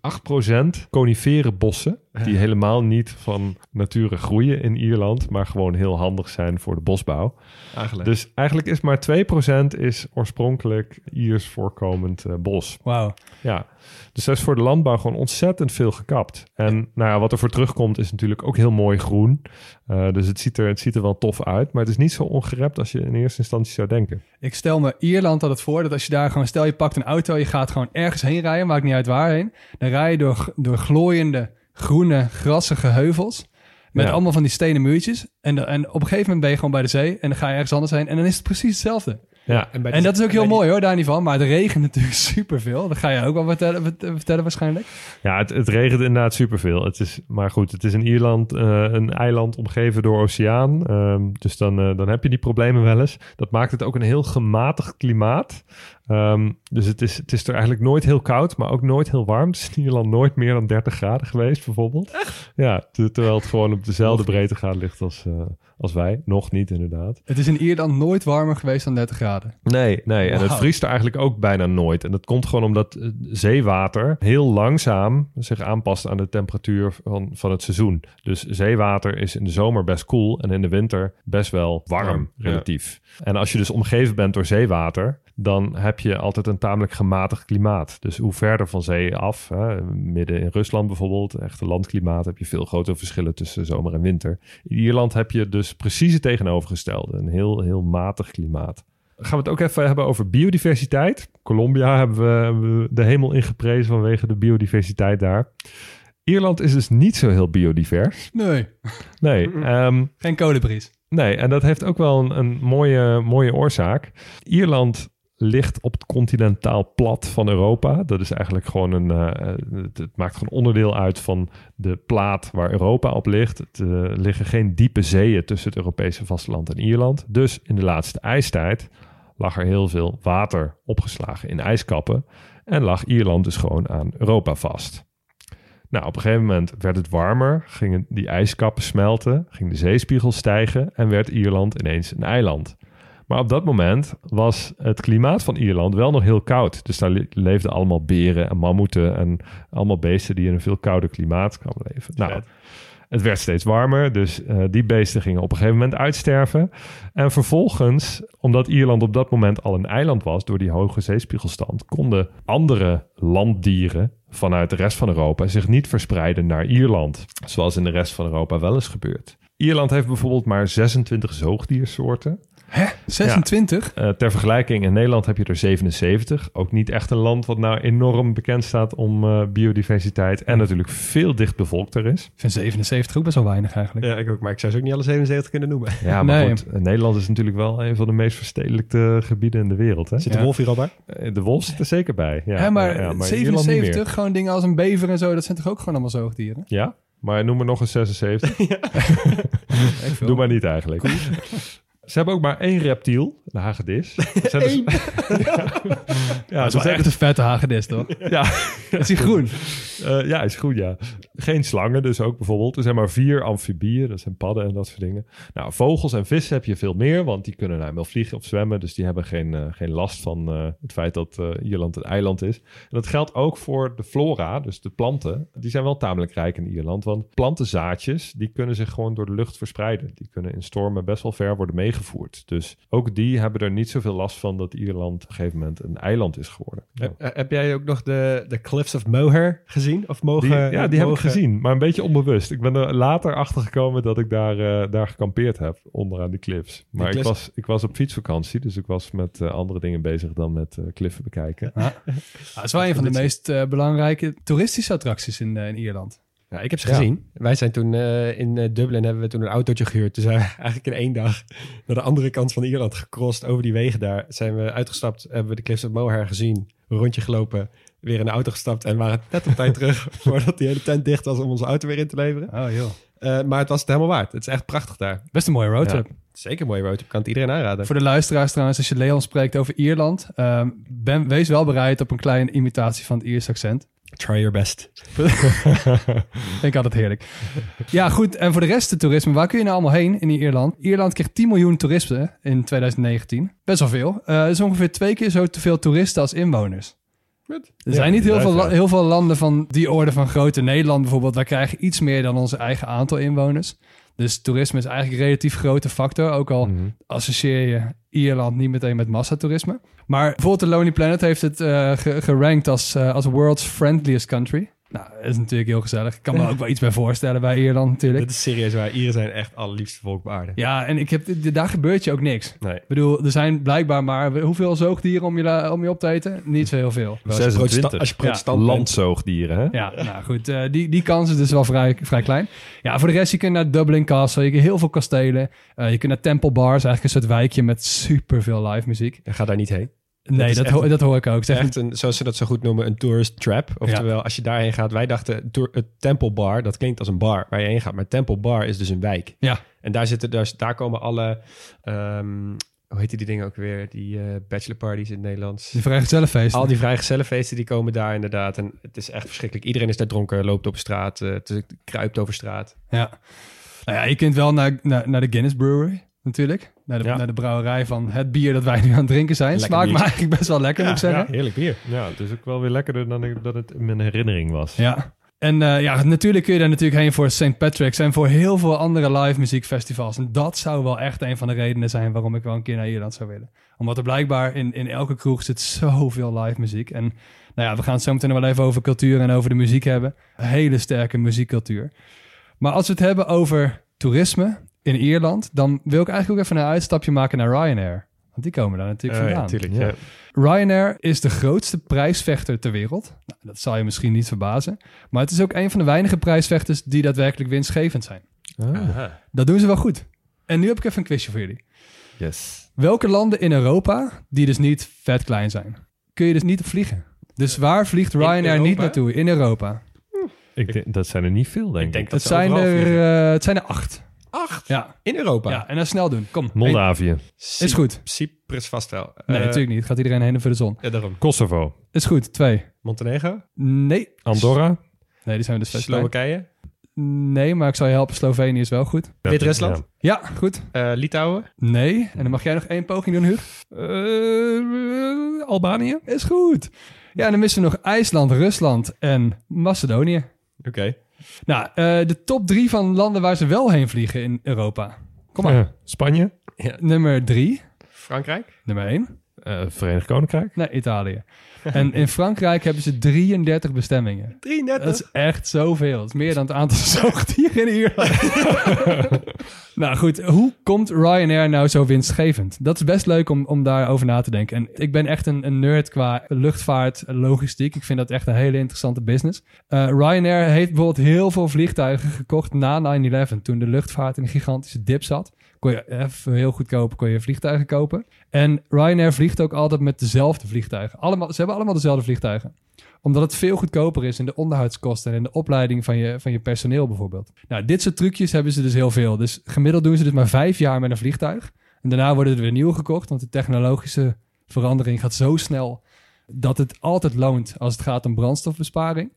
8% conifere bossen. Die helemaal niet van nature groeien in Ierland, maar gewoon heel handig zijn voor de bosbouw. Aangelegd. Dus eigenlijk is maar 2% is oorspronkelijk Iers voorkomend eh, bos. Wauw. Ja, dus daar is voor de landbouw gewoon ontzettend veel gekapt. En nou ja, wat er voor terugkomt is natuurlijk ook heel mooi groen. Eh, dus het ziet, er, het ziet er wel tof uit, maar het is niet zo ongerept als je in eerste instantie zou denken. Ik stel me Ierland altijd voor dat als je daar gewoon... Stel je pakt een auto, je gaat gewoon ergens heen rijden, maakt niet uit waarheen. Dan rij je door, door glooiende, groene, grassige heuvels. Met Ja. allemaal van die stenen muurtjes. En, en op een gegeven moment ben je gewoon bij de zee. En dan ga je ergens anders heen. En dan is het precies hetzelfde. Ja, En dat is ook heel mooi hoor, daar niet van. Maar het regent natuurlijk superveel. Dat ga je ook wel vertellen, vert- vertellen waarschijnlijk. ja het, het regent inderdaad superveel. Het is, maar goed, het is in Ierland eh, een eiland omgeven door oceaan. Ehm, dus dan, eh, dan heb je die problemen wel eens. Dat maakt het ook een heel gematigd klimaat. Ehm, dus het is, het is er eigenlijk nooit heel koud, maar ook nooit heel warm. Het is in Ierland nooit meer dan 30 graden geweest, bijvoorbeeld. Ja, ter- terwijl het gewoon op dezelfde breedtegraad ligt als, eh, als wij. Nog niet, inderdaad. Het is in Ierland nooit warmer geweest dan 30 graden. Nee, nee. En het vriest er eigenlijk ook bijna nooit. En dat komt gewoon omdat eh, zeewater heel langzaam zich aanpast aan de temperatuur van, van het seizoen. Dus zeewater is in de zomer best koel en in de winter best wel warm, Warm, ja. relatief. En als je dus omgeven bent door zeewater, dan heb je altijd een tamelijk gematigd klimaat. Dus hoe verder van zee af, hè, midden in Rusland bijvoorbeeld, echt een landklimaat, heb je veel grotere verschillen tussen zomer en winter. In Ierland heb je dus precies het tegenovergestelde. Een heel, heel matig klimaat. Gaan we het ook even hebben over biodiversiteit. Colombia hebben we, hebben we de hemel ingeprezen vanwege de biodiversiteit daar. Ierland is dus niet zo heel biodivers. Nee, Nee, ehm, geen kolibries. nee en dat heeft ook wel een, een mooie, mooie oorzaak. Ierland ligt op het continentaal plat van Europa. Dat is eigenlijk gewoon een. eh, het, maakt gewoon onderdeel uit van de plaat waar Europa op ligt. Het eh, liggen geen diepe zeeën tussen het Europese vasteland en Ierland. Dus in de laatste ijstijd lag er heel veel water opgeslagen in ijskappen. En lag Ierland dus gewoon aan Europa vast. Nou, op een gegeven moment werd het warmer, gingen die ijskappen smelten, ging de zeespiegel stijgen en werd Ierland ineens een eiland. Maar op dat moment was het klimaat van Ierland wel nog heel koud. Dus daar le- leefden allemaal beren en mammoeten en allemaal beesten die in een veel kouder klimaat kwamen leven. Nou, het werd steeds warmer, dus eh, die beesten gingen op een gegeven moment uitsterven. En vervolgens, omdat Ierland op dat moment al een eiland was door die hoge zeespiegelstand, konden andere landdieren vanuit de rest van Europa zich niet verspreiden naar Ierland, zoals in de rest van Europa wel eens gebeurt. Ierland heeft bijvoorbeeld maar 26 zoogdiersoorten. Hè? 26? Eh, ter vergelijking, in Nederland heb je er 77. Ook niet echt een land wat nou enorm bekend staat om eh, biodiversiteit. En natuurlijk veel dicht bevolkter is. Ik vind 77 ook best wel weinig eigenlijk. Ja, ik ook. Maar ik zou ze ook niet alle 77 kunnen noemen. Ja, maar Nee. goed, eh, Nederland is natuurlijk wel een van de meest verstedelijkte gebieden in de wereld. Hè? Zit de Ja. wolf hier al bij? De wolf zit er zeker bij. Ja, maar, ja, maar in Ierland niet 77, gewoon dingen als een bever en zo, dat zijn toch ook gewoon allemaal zoogdieren? Ja, maar noem er nog een 76. Ik veel. Doe maar niet eigenlijk. Ze hebben ook maar één reptiel, de hagedis. Ze hebben- Eén? ja, dat is wel echt een vette hagedis, toch? Ja, Is hij groen? Eh, ja, is goed, ja. Geen slangen dus ook bijvoorbeeld. Er zijn maar vier amfibieën, dat zijn padden en dat soort dingen. Nou, vogels en vissen heb je veel meer, want die kunnen nou wel vliegen of zwemmen. Dus die hebben geen, eh, geen last van eh, het feit dat Ierland een eiland is. En dat geldt ook voor de flora, dus de planten. Die zijn wel tamelijk rijk in Ierland, want plantenzaadjes, die kunnen zich gewoon door de lucht verspreiden. Die kunnen in stormen best wel ver worden Dus ook die hebben er niet zoveel last van dat Ierland op een gegeven moment een eiland is geworden. Nou, Heb, heb jij ook nog de, de Cliffs of Moher gezien? Of mogen, Die, ja, die heb ik mogen- gezien, maar een beetje onbewust. Ik ben er later achter gekomen dat ik daar, eh, daar gekampeerd heb, onderaan die cliffs. Maar ik, cliffs- was, ik was op fietsvakantie, dus ik was met eh, andere dingen bezig dan met eh, kliffen bekijken. Ja, het is wel een van de meest eh, belangrijke toeristische attracties in, eh, in Ierland. Ja, ik heb ze Ja. gezien. Wij zijn toen eh, in eh, Dublin, hebben we toen een autootje gehuurd. Toen zijn we eigenlijk in één dag naar de andere kant van Ierland gecrossed. Over die wegen daar zijn we uitgestapt, hebben we de Cliffs of Moher gezien. Een rondje gelopen, weer in de auto gestapt en waren net op tijd terug voordat die hele tent dicht was om onze auto weer in te leveren. Oh joh. Eh, maar het was het helemaal waard. Het is echt prachtig daar. Best een mooie roadtrip. Zeker een mooie. Ik kan het iedereen aanraden. Voor de luisteraars trouwens, als je Leon spreekt over Ierland, ehm, ben, wees wel bereid op een kleine imitatie van het Ierse accent. Try your best. Ik altijd heerlijk. Ja, goed. En voor de rest, het toerisme. Waar kun je nou allemaal heen in Ierland? Ierland kreeg 10 miljoen toeristen in 2019. Best wel veel. Eh dat is ongeveer twee keer zo te veel toeristen als inwoners. Er zijn niet heel veel, heel veel landen van die orde van grootte. Nederland bijvoorbeeld, wij krijgen iets meer dan onze eigen aantal inwoners. Dus toerisme is eigenlijk een relatief grote factor. Ook al Mhm. associeer je Ierland niet meteen met massatoerisme. Maar bijvoorbeeld de Lonely Planet heeft het ge- gerankt als, eh, als world's friendliest country. Nou, dat is natuurlijk heel gezellig. Ik kan me ook wel iets bij voorstellen bij Ierland natuurlijk. Dit is serieus waar. Ieren zijn echt allerliefste volk op aarde. Ja, en ik heb, daar gebeurt je ook niks. Nee. Ik bedoel, er zijn blijkbaar maar hoeveel zoogdieren om je, om je op te eten? Niet zo heel veel. Wel, als je 26. protestant- Als je protestant. Landzoogdieren, hè? Ja, nou goed, eh, die, die kans is dus wel vrij, vrij klein. Ja, voor de rest, je kunt naar Dublin Castle, je kunt heel veel kastelen. Eh, je kunt naar Temple Bars, eigenlijk een soort wijkje met superveel live muziek. Ja, Ga daar niet heen. Nee, dat, ho- dat hoor ik ook. Zeg, Echt een, zoals ze dat zo goed noemen, een tourist trap. Oftewel, als je daarheen gaat, wij dachten, het Temple Bar, dat klinkt als een bar waar je heen gaat. Maar Temple Bar is dus een wijk. Ja. En daar, zitten, dus, daar komen alle ehm, hoe heet die dingen ook weer? Die eh bachelor parties in het Nederlands. Die vrijgezellenfeesten. Al die vrijgezellenfeesten die komen daar inderdaad. En het is echt verschrikkelijk. Iedereen is daar dronken, loopt op straat, te- kruipt over straat. Ja. Nou ja, je kunt wel naar, naar, naar de Guinness Brewery natuurlijk. Naar de, Ja. naar de brouwerij van het bier dat wij nu aan het drinken zijn. Lekker Smaakt me eigenlijk best wel lekker, moet ik zeggen. heerlijk bier. Ja, het is ook wel weer lekkerder dan ik, dat het in mijn herinnering was. Ja. En eh, ja, natuurlijk kun je daar natuurlijk heen voor St. Patrick's en voor heel veel andere live muziekfestivals. En dat zou wel echt een van de redenen zijn waarom ik wel een keer naar Ierland zou willen. Omdat er blijkbaar in, in elke kroeg zit zoveel live muziek. En nou ja, we gaan het zo meteen wel even over cultuur en over de muziek hebben. Een hele sterke muziekcultuur. Maar als we het hebben over toerisme in Ierland, dan wil ik eigenlijk ook even een uitstapje maken naar Ryanair. Want die komen daar natuurlijk ja, vandaan. tuurlijk. Ja. Ja. Ryanair is de grootste prijsvechter ter wereld. Nou, dat zal je misschien niet verbazen. Maar het is ook een van de weinige prijsvechters die daadwerkelijk winstgevend zijn. Aha. Dat doen ze wel goed. En nu heb ik even een quizje voor jullie. Yes. Welke landen in Europa, die dus niet vet klein zijn, kun je dus niet op vliegen? Dus waar vliegt Ryanair niet naartoe? In Europa. Ik denk, dat zijn er niet veel, denk ik. Ik denk Het dat ze zijn, er, eh, het zijn er acht. Acht? Ja, In Europa? ja en dan snel doen. Kom. Moldavië, Is goed. Cyprus vast wel. Nee, Eh, natuurlijk niet. Het gaat iedereen heen voor de zon. Ja, daarom. Kosovo, Is goed. Twee. Montenegro? Nee. Andorra. Nee, die zijn we dus klein. Slowakije? Nee, maar ik zal je helpen. Slovenië is wel goed. Wit-Rusland? Ja, goed. Eh, Litouwen? Nee. En dan mag jij nog één poging doen, Huug. Eh, Albanië? Is goed. Ja, en dan missen we nog IJsland, Rusland en Macedonië. Oké. Nou, eh, de top drie van landen waar ze wel heen vliegen in Europa. Kom maar. Spanje, Nummer drie. Frankrijk? Nummer één. eh, Verenigd Koninkrijk. Nee, Italië. En in Frankrijk hebben ze 33 bestemmingen. 33? Dat is echt zoveel. Dat is meer dan het aantal zoogdieren in Ierland. nou goed, hoe komt Ryanair nou zo winstgevend? Dat is best leuk om, om daarover na te denken. En ik ben echt een, een nerd qua luchtvaart, logistiek. Ik vind dat echt een hele interessante business. Eh, Ryanair heeft bijvoorbeeld heel veel vliegtuigen gekocht na 9-11. Toen de luchtvaart in een gigantische dip zat. Kon je even heel goedkoop kon je vliegtuigen kopen. En Ryanair vliegt ook altijd met dezelfde vliegtuigen. Allemaal, ze hebben allemaal dezelfde vliegtuigen omdat het veel goedkoper is in de onderhoudskosten en in de opleiding van je, van je personeel bijvoorbeeld. Nou, dit soort trucjes hebben ze dus heel veel. Dus gemiddeld doen ze dus maar vijf jaar met een vliegtuig. En daarna worden er weer nieuwe gekocht, want de technologische verandering gaat zo snel dat het altijd loont als het gaat om brandstofbesparing.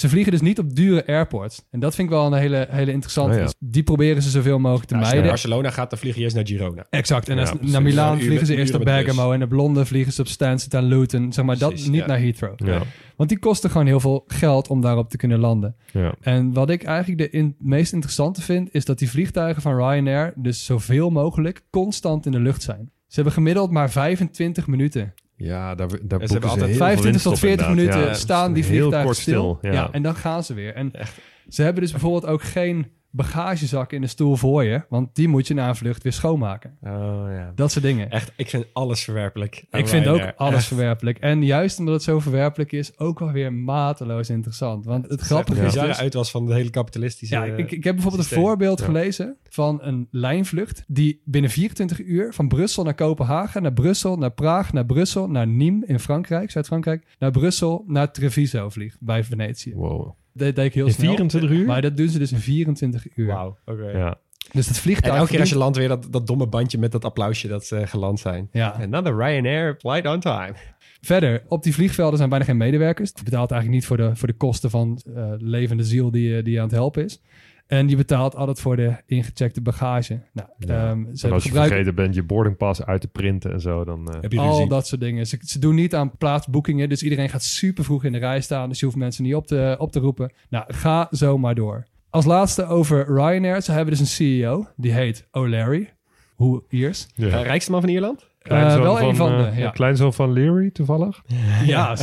Ze vliegen dus niet op dure airports. En dat vind ik wel een hele, hele interessante. Oh ja. Dus die proberen ze zoveel mogelijk te als je naar mijden. Barcelona gaat, dan vlieg je eerst naar Girona. Exact. En Ja, als- naar Milaan vliegen ze eerst de bus. Bergamo. En naar Londen vliegen ze op Stansted en Luton. Zeg maar, dat niet ja. naar Heathrow. Ja. Want die kosten gewoon heel veel geld om daarop te kunnen landen. Ja. En wat ik eigenlijk de in, meest interessante vind, is dat die vliegtuigen van Ryanair dus zoveel mogelijk constant in de lucht zijn. Ze hebben gemiddeld maar 25 minuten. Ja, daar, daar hebben ze altijd heel veel 25 winst tot op 40 inderdaad. minuten Ja, staan die vliegtuigen stil. stil. Ja. Ja. en dan gaan ze weer. En Echt. ze hebben dus bijvoorbeeld ook geen bagagezak in de stoel voor je, want die moet je na een vlucht weer schoonmaken. Oh ja. Dat soort dingen. Echt, ik vind alles verwerpelijk. Ik vind ook alles Echt. verwerpelijk. En juist omdat het zo verwerpelijk is, ook wel weer mateloos interessant. Want het Het grappige is bizarre dus... uit was van de hele kapitalistische... Ja, ik, ik heb bijvoorbeeld systeem. een voorbeeld Ja. gelezen van een lijnvlucht die binnen 24 uur van Brussel naar Kopenhagen, naar Brussel, naar Praag, naar Brussel, naar Nîmes in Frankrijk, Zuid-Frankrijk, naar Brussel, naar Treviso vliegt bij Venetië. Wow. Dat deed ik heel In snel. 24 uur? Maar dat doen ze dus in 24 uur. Wauw, oké. Ja. Dus dat En vliegtuig... elke keer als je landt weer dat, dat domme bandje met dat applausje dat ze geland zijn. Ja. Another Ryanair flight on time. Verder, op die vliegvelden zijn bijna geen medewerkers. Je betaalt eigenlijk niet voor de, voor de kosten van eh, levende ziel die, je- die aan het helpen is. En je betaalt altijd voor de ingecheckte bagage. Nou, Ja. ehm, En ze als je gebruiken vergeten bent je boardingpas uit te printen en zo, dan... eh, Heb je al ruzie? dat soort dingen. Ze, ze doen niet aan plaatsboekingen. Dus iedereen gaat super vroeg in de rij staan. Dus je hoeft mensen niet op te, op te roepen. Nou, ga zo maar door. Als laatste over Ryanair. Ze hebben dus een CEO. Die heet O'Leary. Hoe Iers. ja. Eh, rijkste man van Ierland? Kleinzoon Eh, wel een van de, eh, ja. Kleinzoon van Leary, toevallig? Ja,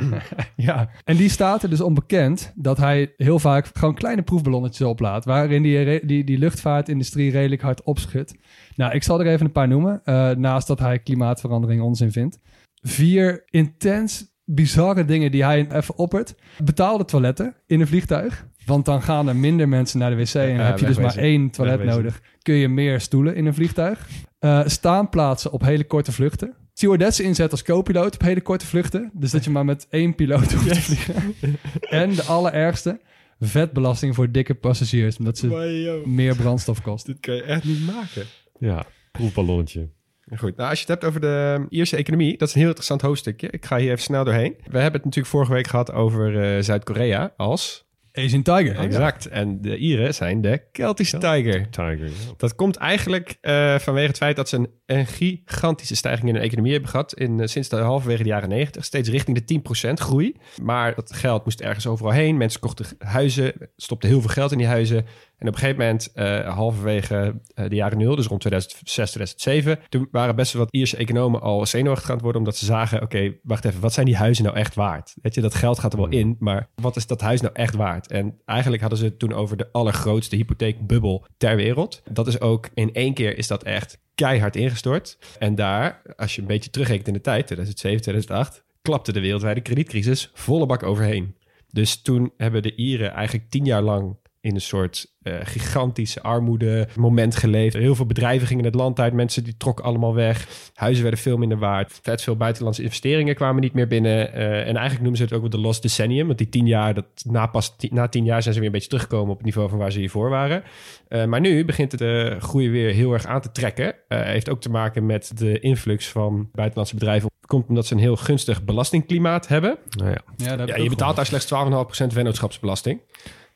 ja. En die staat er dus onbekend dat hij heel vaak gewoon kleine proefballonnetjes oplaat. Waarin die, die, die luchtvaartindustrie redelijk hard opschudt. Nou, ik zal er even een paar noemen. eh, naast dat hij klimaatverandering onzin vindt. Vier intens bizarre dingen die hij even oppert. Betaalde toiletten in een vliegtuig. Want dan gaan er minder mensen naar de wc. En heb je dus maar één toilet Wegwezen. nodig. Kun je meer stoelen in een vliegtuig. Eh, staanplaatsen op hele korte vluchten. Stewardessen inzet als co-piloot op hele korte vluchten. Dus dat je maar met één piloot hoeft te vliegen. en de allerergste, vetbelasting voor dikke passagiers. Omdat ze meer brandstof kost. Dit kan je echt niet maken. Ja, proefballonnetje. Goed, nou, als je het hebt over de Ierse economie, dat is een heel interessant hoofdstukje. Ik ga hier even snel doorheen. We hebben het natuurlijk vorige week gehad over eh, Zuid-Korea als... Asian Tiger. Exact. En de Ieren zijn de Keltische Tiger. Tiger. ja. Dat komt eigenlijk eh, vanwege het feit dat ze een, een gigantische stijging in hun economie hebben gehad. In, eh, sinds de halverwege de jaren 90. Steeds richting de 10% groei. Maar dat geld moest ergens overal heen. Mensen kochten huizen, stopten heel veel geld in die huizen. En op een gegeven moment, eh, halverwege eh, de jaren nul, dus rond 2006, 2007, toen waren best wel wat Ierse economen al zenuwachtig aan het worden, omdat ze zagen, oké, wacht even, wat zijn die huizen nou echt waard? Weet je, dat geld gaat er wel in, maar wat is dat huis nou echt waard? En eigenlijk hadden ze het toen over de allergrootste hypotheekbubbel ter wereld. Dat is ook in één keer is dat echt keihard ingestort. En daar, als je een beetje terugrekent in de tijd, 2007, 2008, klapte de wereldwijde kredietcrisis volle bak overheen. Dus toen hebben de Ieren eigenlijk tien jaar lang in een soort eh, gigantische armoede moment geleefd. Heel veel bedrijven gingen het land uit. Mensen die trokken allemaal weg. Huizen werden veel minder waard. Vet veel buitenlandse investeringen kwamen niet meer binnen. Eh, en eigenlijk noemen ze het ook wel de lost decennium. Want die tien jaar, dat na, pas na tien jaar zijn ze weer een beetje teruggekomen op het niveau van waar ze hiervoor waren. Eh, maar nu begint het de groei weer heel erg aan te trekken. Eh, heeft ook te maken met de influx van buitenlandse bedrijven. Komt omdat ze een heel gunstig belastingklimaat hebben. Nou ja. Ja, dat heb Ja, ik je betaalt daar slechts 12,5% vennootschapsbelasting.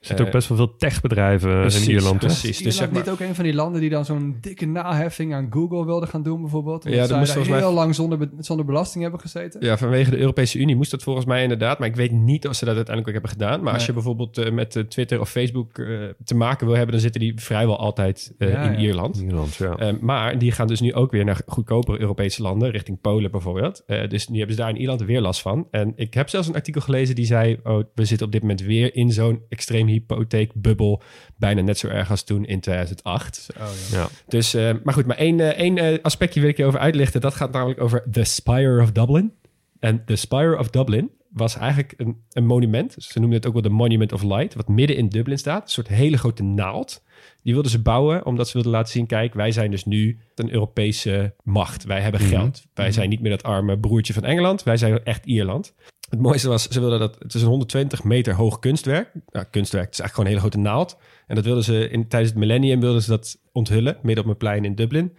Er zitten ook best wel veel techbedrijven Precies, in Ierland. hè? precies. Is Dus Ierland zeg maar, niet ook een van die landen die dan zo'n dikke naheffing aan Google wilden gaan doen bijvoorbeeld? Ja, dat moest volgens heel mij- lang zonder, be- zonder belasting hebben gezeten. Ja, vanwege de Europese Unie moest dat volgens mij inderdaad. Maar ik weet niet of ze dat uiteindelijk ook hebben gedaan. Maar als je bijvoorbeeld eh, met eh, Twitter of Facebook eh, te maken wil hebben... dan zitten die vrijwel altijd eh, Ja, in ja. Ierland. Ierland, ja. Eh, maar die gaan dus nu ook weer naar goedkopere Europese landen, richting Polen bijvoorbeeld. Eh, dus die hebben ze daar in Ierland weer last van. En ik heb zelfs een artikel gelezen die zei: Oh, we zitten op dit moment weer in zo'n extreem hypotheekbubbel. Bijna net zo erg als toen in 2008. ja. Dus, eh, maar goed, maar één, eh, één eh, aspectje wil ik je over uitlichten. Dat gaat namelijk over The Spire of Dublin. En The Spire of Dublin was eigenlijk een, een monument. Ze noemden het ook wel de Monument of Light, wat midden in Dublin staat. Een soort hele grote naald. Die wilden ze bouwen omdat ze wilden laten zien... kijk, wij zijn dus nu een Europese macht. Wij hebben geld. Wij zijn niet meer dat arme broertje van Engeland. Wij zijn echt Ierland. Het mooiste was, ze wilden dat... Het is een 120 meter hoog kunstwerk. Nou, kunstwerk, het is eigenlijk gewoon een hele grote naald. En dat wilden ze in, tijdens het millennium wilden ze dat onthullen. Midden op een plein in Dublin.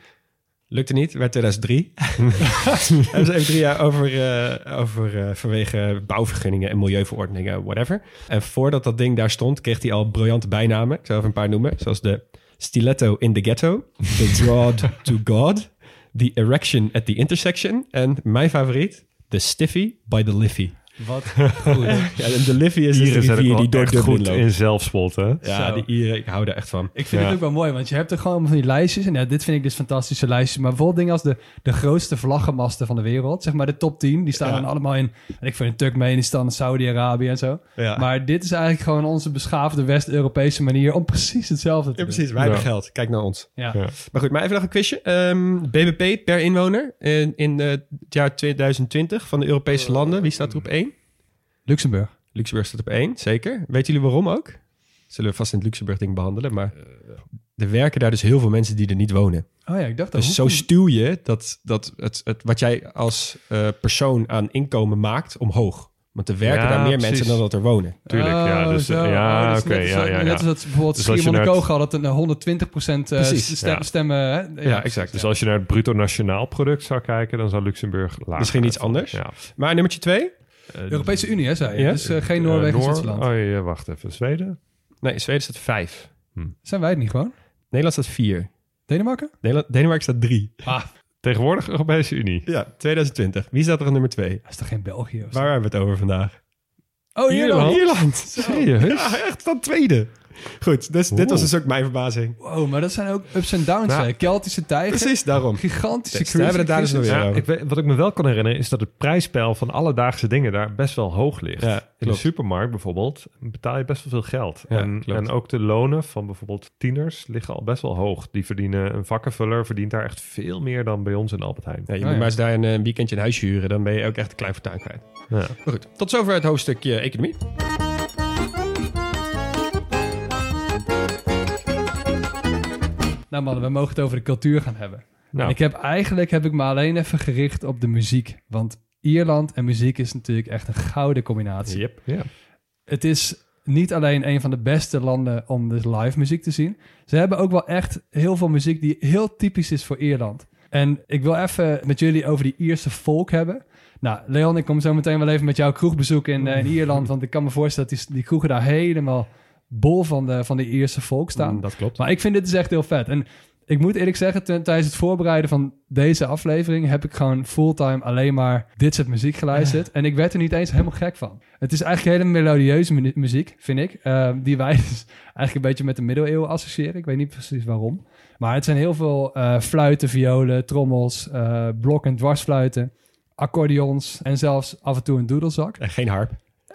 Lukte niet, werd 2003. Hebben ze even drie jaar over, eh, over eh, vanwege bouwvergunningen en milieuverordeningen, whatever. En voordat dat ding daar stond, kreeg hij al briljante bijnamen. Ik zal even een paar noemen. Zoals de Stiletto in the Ghetto, The Broad to God, The Erection at the Intersection en mijn favoriet, The Stiffy by the Liffey. Wat goed. Ja, en de Liffey is dus de Ieren rivier die door echt Dublin goed loopt. in zelfspot, hè? Ja, Zo. die Ieren, ik hou daar echt van. Ik vind Ja. het ook wel mooi, want je hebt er gewoon van die lijstjes. En ja, dit vind ik dus fantastische lijstjes. Maar bijvoorbeeld dingen als de, de grootste vlaggenmasten van de wereld. Zeg maar de top 10. Die staan Ja. dan allemaal in, en ik vind in Turkmenistan, Saudi-Arabië en zo. Ja. Maar dit is eigenlijk gewoon onze beschaafde West-Europese manier om precies hetzelfde te Ja, doen. precies. Wij hebben Ja. geld. Kijk naar ons. Ja. Ja. Maar goed, maar even nog een quizje. Ehm, BBP per inwoner in, in het jaar 2020 van de Europese landen. Wie staat er op één? Luxemburg. Luxemburg staat op één, zeker. Weten jullie waarom ook? Zullen we vast in het Luxemburg-ding behandelen. Maar er werken daar dus heel veel mensen die er niet wonen. Oh ja, ik dacht dat. Dus zo stuw je dat, dat het, het, wat jij als eh, persoon aan inkomen maakt omhoog. Want er werken Ja, daar meer precies. mensen dan dat er wonen. Tuurlijk, ja. Oh, Dus, zo. ja, Oh, dus oké, net als ja, dat- ja, Net als dat bijvoorbeeld Dus je Schiermonnikoog naar had, dat een 120% eh, Precies, stem, ja. stemmen. Hè? Ja, exact. Dus als je naar het bruto nationaal product zou kijken, dan zou Luxemburg lager Misschien iets anders. Ja. Maar nummertje twee? Eh, Europese Unie, hè, zei je. Ja. Dus eh, geen eh, Noorwegen en Noor- Zwitserland. Oh ja, wacht even. Zweden? Nee, Zweden staat vijf. Zijn wij het niet gewoon? Nederland staat vier. Denemarken? Nederland, Denemarken staat drie. Ah, Tegenwoordig Europese Unie. Ja, 2020. Wie staat er op nummer twee? dat is toch geen België? Of zo? Waar hebben we het over vandaag? Oh, Ierland. Ierland. Serieus? Ja, echt van tweede. Goed, dus, dit was dus ook mijn verbazing. Wow, maar dat zijn ook ups en downs. Nou, hè. Keltische tijger. Precies, daarom. Gigantische hebben we het daar dus weer Ja, over. ik weet, wat ik me wel kan herinneren is dat het prijsspel van alledaagse dingen daar best wel hoog ligt. Ja, In de supermarkt bijvoorbeeld betaal je best wel veel geld. Ja, en, en ook de lonen van bijvoorbeeld tieners liggen al best wel hoog. Die verdienen, een vakkenvuller verdient daar echt veel meer dan bij ons in Albert Heijn. Ja, je Oh, moet ja. maar eens daar een, eh, weekendje een huisje huren. Dan ben je ook echt een klein fortuin kwijt. Ja. Maar goed, tot zover het hoofdstukje economie. Nou mannen, we mogen het over de cultuur gaan hebben. Nou, ik heb eigenlijk heb ik me alleen even gericht op de muziek. Want Ierland en muziek is natuurlijk echt een gouden combinatie. Yep. ja. Het is niet alleen een van de beste landen om dus live muziek te zien. Ze hebben ook wel echt heel veel muziek die heel typisch is voor Ierland. En ik wil even met jullie over die Ierse volk hebben. Nou, Leon, ik kom zo meteen wel even met jouw kroegbezoek in, eh, in Ierland. Want ik kan me voorstellen dat die, die kroegen daar helemaal bol van de, van de Ierse volk staan. Mm, dat klopt. Maar ik vind dit dus echt heel vet. En ik moet eerlijk zeggen, tijdens het voorbereiden van deze aflevering heb ik gewoon fulltime alleen maar dit soort muziek geluisterd. En ik werd er niet eens helemaal gek van. Het is eigenlijk hele melodieuze mu- muziek, vind ik. eh, die wij dus eigenlijk een beetje met de middeleeuwen associëren. Ik weet niet precies waarom. Maar het zijn heel veel eh, fluiten, violen, trommels, eh, blok- en dwarsfluiten, accordeons en zelfs af en toe een doedelzak. En geen harp.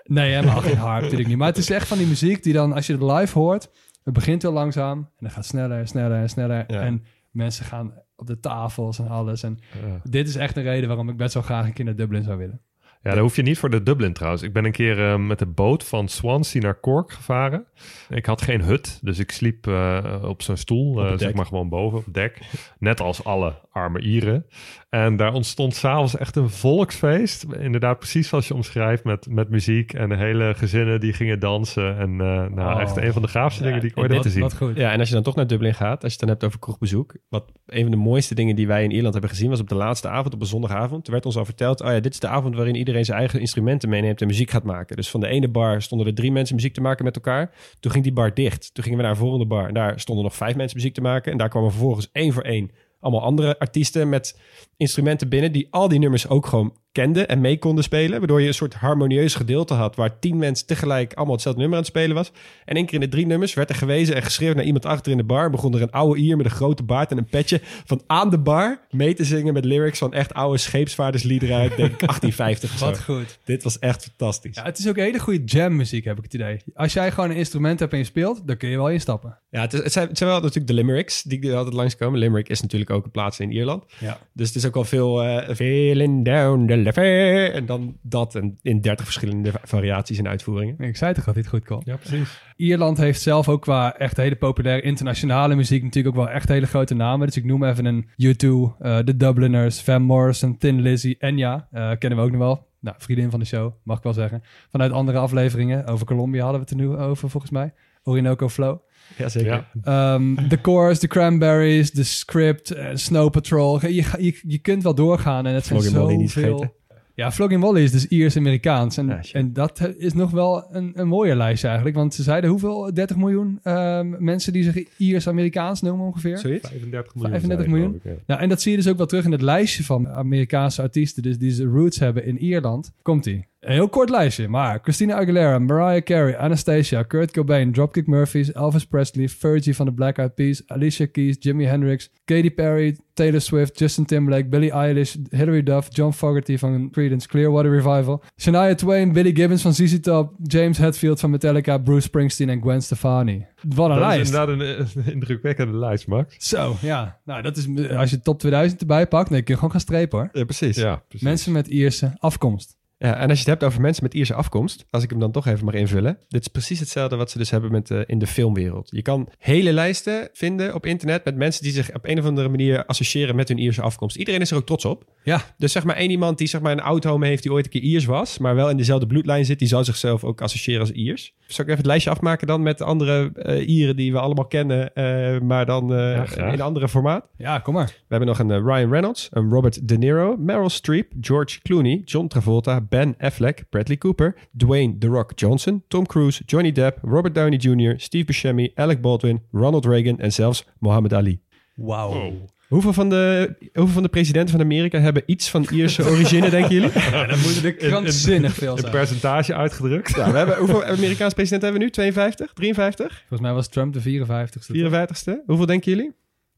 Nee, helemaal geen harp natuurlijk niet. Maar het is echt van die muziek die dan, als je het live hoort, het begint heel langzaam en dan gaat sneller en sneller en sneller. Ja. En mensen gaan op de tafels en alles. En dit is echt een reden waarom ik best wel graag een keer naar Dublin zou willen. Ja, daar hoef je niet voor de Dublin trouwens. Ik ben een keer eh, met de boot van Swansea naar Cork gevaren. Ik had geen hut, dus ik sliep eh, op zo'n stoel, eh, zeg maar gewoon boven op het dek. Net als alle arme Ieren. En daar ontstond s'avonds echt een volksfeest. Inderdaad, precies zoals je omschrijft, met, met muziek en de hele gezinnen die gingen dansen. En eh, nou, Oh. echt een van de gaafste dingen die ik ooit heb gezien. Wat goed. Ja, en als je dan toch naar Dublin gaat, als je het dan hebt over kroegbezoek. Wat een van de mooiste dingen die wij in Ierland hebben gezien was op de laatste avond, op een zondagavond. Er werd ons al verteld, oh ja, dit is de avond waarin iedereen zijn eigen instrumenten meeneemt en muziek gaat maken. Dus van de ene bar stonden er drie mensen muziek te maken met elkaar. Toen ging die bar dicht. Toen gingen we naar een volgende bar en daar stonden nog vijf mensen muziek te maken. En daar kwamen vervolgens één voor één allemaal andere artiesten met instrumenten binnen die al die nummers ook gewoon kenden en mee konden spelen. Waardoor je een soort harmonieus gedeelte had waar tien mensen tegelijk allemaal hetzelfde nummer aan het spelen was. En één keer in de drie nummers werd er gewezen en geschreven naar iemand achter in de bar. Begon er een oude Ier met een grote baard en een petje van aan de bar mee te zingen met lyrics van echt oude scheepsvaardersliederen uit denk ik 1850 of zo. Wat goed. Dit was echt fantastisch. Ja, het is ook hele goede jammuziek, heb ik het idee. Als jij gewoon een instrument hebt en je speelt, dan kun je wel instappen. Ja, het, is- het, zijn, het zijn wel natuurlijk de limericks die er altijd langskomen. Limerick is natuurlijk ook een plaats in Ierland. Ja. Dus het is ook wel veel eh feeling down the levee. En dan dat en in 30 verschillende va- variaties en uitvoeringen. Ik zei toch dat dit goed kon. Ja, precies. Ierland heeft zelf ook qua echt hele populaire internationale muziek natuurlijk ook wel echt hele grote namen. Dus ik noem even een U2, eh The Dubliners, Van Morrison, Tin Lizzy, Enya. eh, kennen we ook nog wel. Nou, vriendin van de show, mag ik wel zeggen. Vanuit andere afleveringen. Over Colombia hadden we het er nu over, volgens mij. Orinoco Flow. Jazeker. Ja. Ehm The Course, The Cranberries, The Script, eh, Snow Patrol. Je, je, je kunt wel doorgaan en het zijn Flogging Molly niet zoveel... Ja, Flogging Molly is dus Iers-Amerikaans. En, Ja, en dat is nog wel een, een mooie lijst eigenlijk. Want ze zeiden hoeveel? 30 miljoen ehm, mensen die zich Iers-Amerikaans noemen ongeveer. Zoiets? 35 miljoen. 35 zei ik, miljoen. ik, Nou, en dat zie je dus ook wel terug in het lijstje van Amerikaanse artiesten. Dus die ze roots hebben in Ierland. Komt-ie. Een heel kort lijstje, maar Christina Aguilera, Mariah Carey, Anastasia, Kurt Cobain, Dropkick Murphys, Elvis Presley, Fergie van de Black Eyed Peas, Alicia Keys, Jimi Hendrix, Katy Perry, Taylor Swift, Justin Timberlake, Billie Eilish, Hilary Duff, John Fogerty van Creedence Clearwater Revival, Shania Twain, Billy Gibbons van ZZ Top, James Hetfield van Metallica, Bruce Springsteen en Gwen Stefani. Wat een Dat is lijst. inderdaad een, een indrukwekkende lijst, Max. Zo, ja. Nou, dat is, als je top 2000 erbij pakt, dan kun je gewoon gaan strepen hoor. Ja, precies. Ja, precies. Mensen met Ierse afkomst. Ja, en als je het hebt over mensen met Ierse afkomst, als ik hem dan toch even mag invullen. Dit is precies hetzelfde wat ze dus hebben met, eh, in de filmwereld. Je kan hele lijsten vinden op internet met mensen die zich op een of andere manier associëren met hun Ierse afkomst. Iedereen is er ook trots op. Ja. Dus zeg maar één iemand die zeg maar een oud-home heeft die ooit een keer Iers was, maar wel in dezelfde bloedlijn zit, die zou zichzelf ook associëren als Iers. Zal ik even het lijstje afmaken dan met de andere eh, Ieren die we allemaal kennen, eh, maar dan eh, Ja, in een andere formaat? Ja, kom maar. We hebben nog een Ryan Reynolds, een Robert De Niro, Meryl Streep, George Clooney, John Travolta, Ben Affleck, Bradley Cooper, Dwayne The Rock Johnson, Tom Cruise, Johnny Depp, Robert Downey Jr., Steve Buscemi, Alec Baldwin, Ronald Reagan en zelfs Muhammad Ali. Wauw. Hoeveel van de, hoeveel van de presidenten van Amerika hebben iets van Ierse origine, denken jullie? Ja, dan moeten er krankzinnig veel Een zijn. percentage uitgedrukt. Ja, we hebben, hoeveel Amerikaanse presidenten hebben we nu? 52? 53? Volgens mij was Trump de 54ste. 54ste? Hoeveel denken jullie?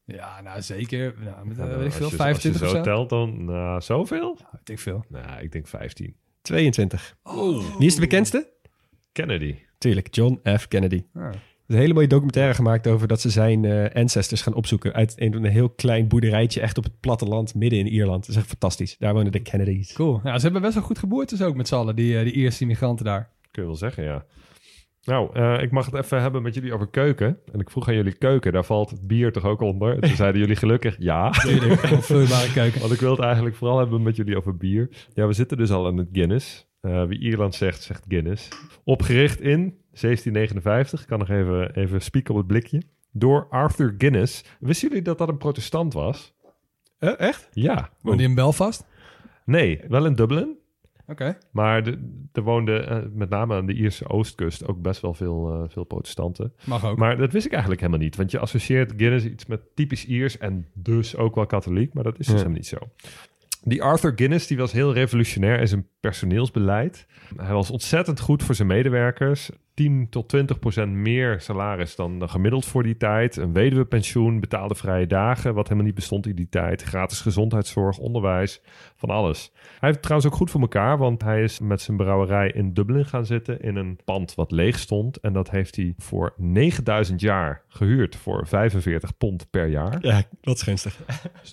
Ja, nou zeker. Nou, met, eh, Nou, weet ik als veel, je- 25 of Als je zo. zo telt dan, nou, zoveel? Weet ik veel. Nou, ik denk 15. 22. Wie is de bekendste? Kennedy. Tuurlijk, John F. Kennedy. Ah. Een hele mooie documentaire gemaakt over dat ze zijn eh, ancestors gaan opzoeken uit een, een heel klein boerderijtje echt op het platteland midden in Ierland. Dat is echt fantastisch. Daar wonen de Kennedys. Cool. Ja, ze hebben best wel goed geboortes ook met z'n allen, die, eh, die Ierse immigranten daar. Kun je wel zeggen, ja. Nou, eh, ik mag het even hebben met jullie over keuken. En ik vroeg aan jullie keuken, daar valt het bier toch ook onder? En toen zeiden jullie gelukkig ja. Een vloeibare keuken. Want ik wil het eigenlijk vooral hebben met jullie over bier. Ja, we zitten dus al aan het Guinness. Eh, wie Ierland zegt, zegt Guinness. Opgericht in 1759. Ik kan nog even, even spieken op het blikje. Door Arthur Guinness. Wisten jullie dat dat een protestant was? Eh, echt? Ja. Woonde die in Belfast? Nee, wel in Dublin. Oké. Maar de- er woonden eh, met name aan de Ierse oostkust ook best wel veel, eh, veel protestanten. Mag ook. Maar dat wist ik eigenlijk helemaal niet. Want je associeert Guinness iets met typisch Iers en dus ook wel katholiek. Maar dat is dus Ja. helemaal niet zo. Die Arthur Guinness die was heel revolutionair in zijn personeelsbeleid. Hij was ontzettend goed voor zijn medewerkers. 10 tot 20 procent meer salaris dan, dan gemiddeld voor die tijd. Een weduwepensioen, betaalde vrije dagen, wat helemaal niet bestond in die tijd. Gratis gezondheidszorg, onderwijs, van alles. Hij heeft het trouwens ook goed voor elkaar, want hij is met zijn brouwerij in Dublin gaan zitten in een pand wat leeg stond. En dat heeft hij voor 9000 jaar gehuurd voor 45 pond per jaar. Ja, dat is gunstig.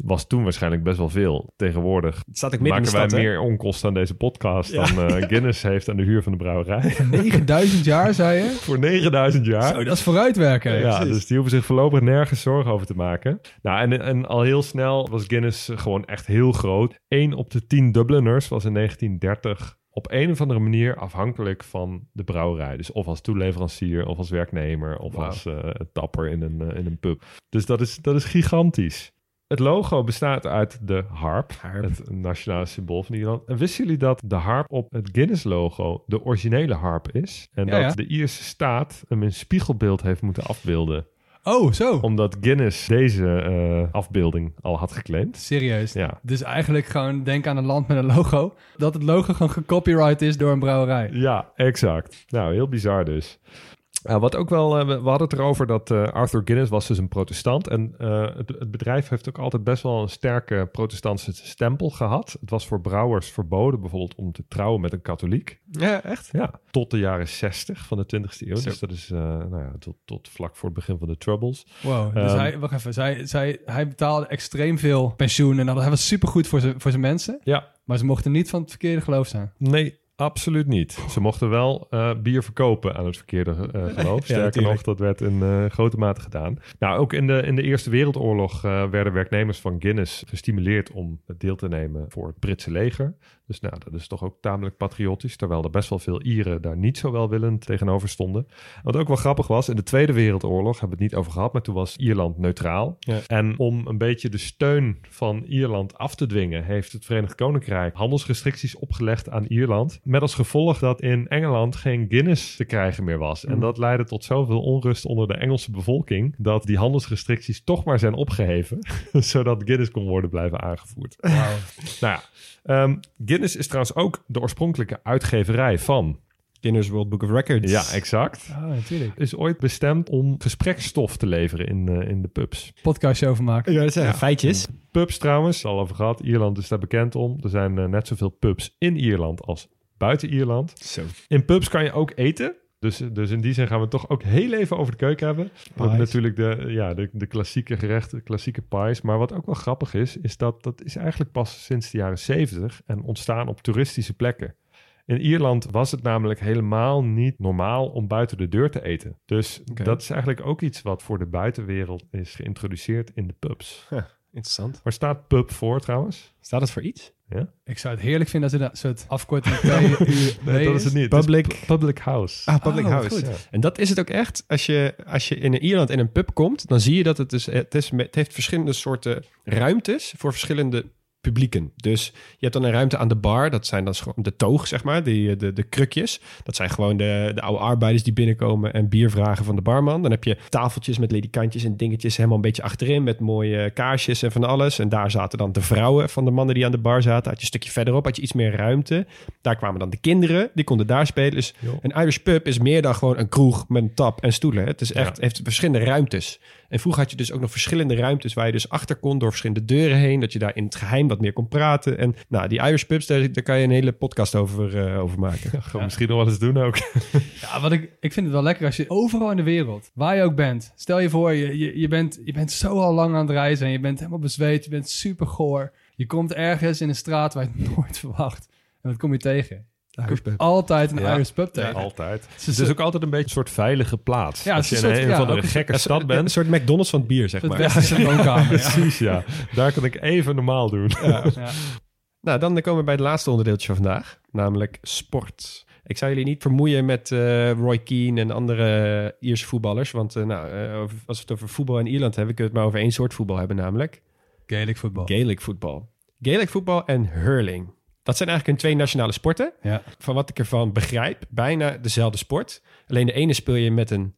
Was toen waarschijnlijk best wel veel. Tegenwoordig Het staat ook midden in maken wij hè? meer onkosten aan deze podcast Ja. dan eh, Guinness heeft aan de huur van de brouwerij. 9000 jaar, zei je? voor 9000 jaar. Zo, dat is vooruitwerken. Ja, dus die hoeven zich voorlopig nergens zorgen over te maken. Nou, en, en al heel snel was Guinness gewoon echt heel groot. 1 op de 10 Dubliners was in 1930 op een of andere manier afhankelijk van de brouwerij. Dus of als toeleverancier, of als werknemer, of Wauw. als eh, tapper in een, eh, in een pub. Dus dat is, dat is gigantisch. Het logo bestaat uit de harp, Harp. het nationale symbool van Ierland. En wisten jullie dat de harp op het Guinness-logo de originele harp is? En Ja, dat ja. de Ierse staat hem in spiegelbeeld heeft moeten afbeelden Oh, zo. omdat Guinness deze eh, afbeelding al had geclaimd. Serieus. Ja. Dus eigenlijk gewoon denk aan een land met een logo. Dat het logo gewoon gecopyright is door een brouwerij. Ja, exact. Nou, heel bizar dus. Uh, wat ook wel, uh, we we hadden het erover dat uh, Arthur Guinness was dus een protestant. En uh, het, het, bedrijf heeft ook altijd best wel een sterke protestantse stempel gehad. Het was voor brouwers verboden bijvoorbeeld om te trouwen met een katholiek. Ja, echt? Ja, tot de jaren 60 van de 20e eeuw. Zo. Dus dat is nou ja, tot, tot vlak voor het begin van de Troubles. Wow, dus Um, hij, wacht even, zij, zij, hij betaalde extreem veel pensioen en dat, hij was supergoed voor zijn voor zijn mensen. Ja, Maar ze mochten niet van het verkeerde geloof zijn. Nee, absoluut niet. Ze mochten wel eh, bier verkopen aan het verkeerde eh, geloof. Sterker nog, dat werd in eh, grote mate gedaan. Nou, ook in de, in de Eerste Wereldoorlog werden werknemers van Guinness gestimuleerd om deel te nemen voor het Britse leger. Dus nou, dat is toch ook tamelijk patriotisch, terwijl er best wel veel Ieren daar niet zo welwillend tegenover stonden. Wat ook wel grappig was, in de Tweede Wereldoorlog hebben we het niet over gehad, maar toen was Ierland neutraal. Ja. En om een beetje de steun van Ierland af te dwingen, heeft het Verenigd Koninkrijk handelsrestricties opgelegd aan Ierland. Met als gevolg dat in Engeland geen Guinness te krijgen meer was. En dat leidde tot zoveel onrust onder de Engelse bevolking, dat die handelsrestricties toch maar zijn opgeheven, zodat Guinness kon worden blijven aangevoerd. Nou ja, ehm, Guinness is trouwens ook de oorspronkelijke uitgeverij van. Guinness World Book of Records. Ja, exact. Ah, natuurlijk. Is ooit bestemd om gesprekstof te leveren in, eh, in de pubs. Podcastje over maken. Ja, dat zijn Ja. feitjes. Pubs trouwens, al over gehad. Ierland is daar bekend om. Er zijn eh, net zoveel pubs in Ierland als buiten Ierland. Zo. In pubs kan je ook eten. Dus, dus in die zin gaan we het toch ook heel even over de keuken hebben. We hebben natuurlijk de, ja, de, de klassieke gerechten, klassieke pies. Maar wat ook wel grappig is, is dat dat is eigenlijk pas sinds de jaren 70 en ontstaan op toeristische plekken. In Ierland was het namelijk helemaal niet normaal om buiten de deur te eten. Dus dat is eigenlijk ook iets wat voor de buitenwereld is geïntroduceerd in de pubs. Interessant. Waar staat pub voor trouwens? Staat het voor iets? Ja? Ik zou het heerlijk vinden als er dat soort afkorting Nee, dat is het niet. Het is Public- pu- public house. Ah, public Oh, house. goed. Ja. En dat is het ook echt. Als je, als je in een Ierland in een pub komt, dan zie je dat het, dus, het, is, het heeft verschillende soorten ruimtes voor verschillende publieken. Dus je hebt dan een ruimte aan de bar. Dat zijn dan gewoon de toog, zeg maar, die, de, de krukjes. Dat zijn gewoon de, de oude arbeiders die binnenkomen en bier vragen van de barman. Dan heb je tafeltjes met ledikantjes en dingetjes helemaal een beetje achterin met mooie kaarsjes en van alles. En daar zaten dan de vrouwen van de mannen die aan de bar zaten. Had je een stukje verderop, had je iets meer ruimte. Daar kwamen dan de kinderen, die konden daar spelen. Dus Jo. een Irish pub is meer dan gewoon een kroeg met een tap en stoelen. Het is echt, Ja. heeft verschillende ruimtes. En vroeger had je dus ook nog verschillende ruimtes waar je dus achter kon door verschillende deuren heen. Dat je daar in het geheim wat meer kon praten. En nou, die Irish pubs, daar, daar kan je een hele podcast over, eh, over maken. We misschien nog wel eens doen ook. Ja, wat ik, ik vind het wel lekker als je overal in de wereld, waar je ook bent. Stel je voor, je, je, je, bent, je bent zo al lang aan het reizen en je bent helemaal bezweet, je bent super goor. Je komt ergens in een straat waar je het nooit verwacht. En wat kom je tegen? Irish pub. altijd een Ja. Irish pub tegen. Altijd. Het Het is ook altijd een beetje een soort veilige plaats. Ja, Als je in een een, soort- een ja, van ook de een gekke Een stad Een bent. soort McDonald's van het bier, zeg Het maar. ja. Precies, ja. Daar kan ik even normaal doen. Ja. Nou, dan komen we bij het laatste onderdeeltje van vandaag, namelijk sport. Ik zou jullie niet vermoeien met eh, Roy Keane en andere Ierse voetballers. Want eh, nou, eh, als we het over voetbal in Ierland hebben, kunnen we het maar over één soort voetbal hebben, namelijk Gaelic voetbal. Gaelic voetbal. Gaelic voetbal en hurling. Dat zijn eigenlijk hun twee nationale sporten. ja. Van wat ik ervan begrijp, bijna dezelfde sport. Alleen de ene speel je met een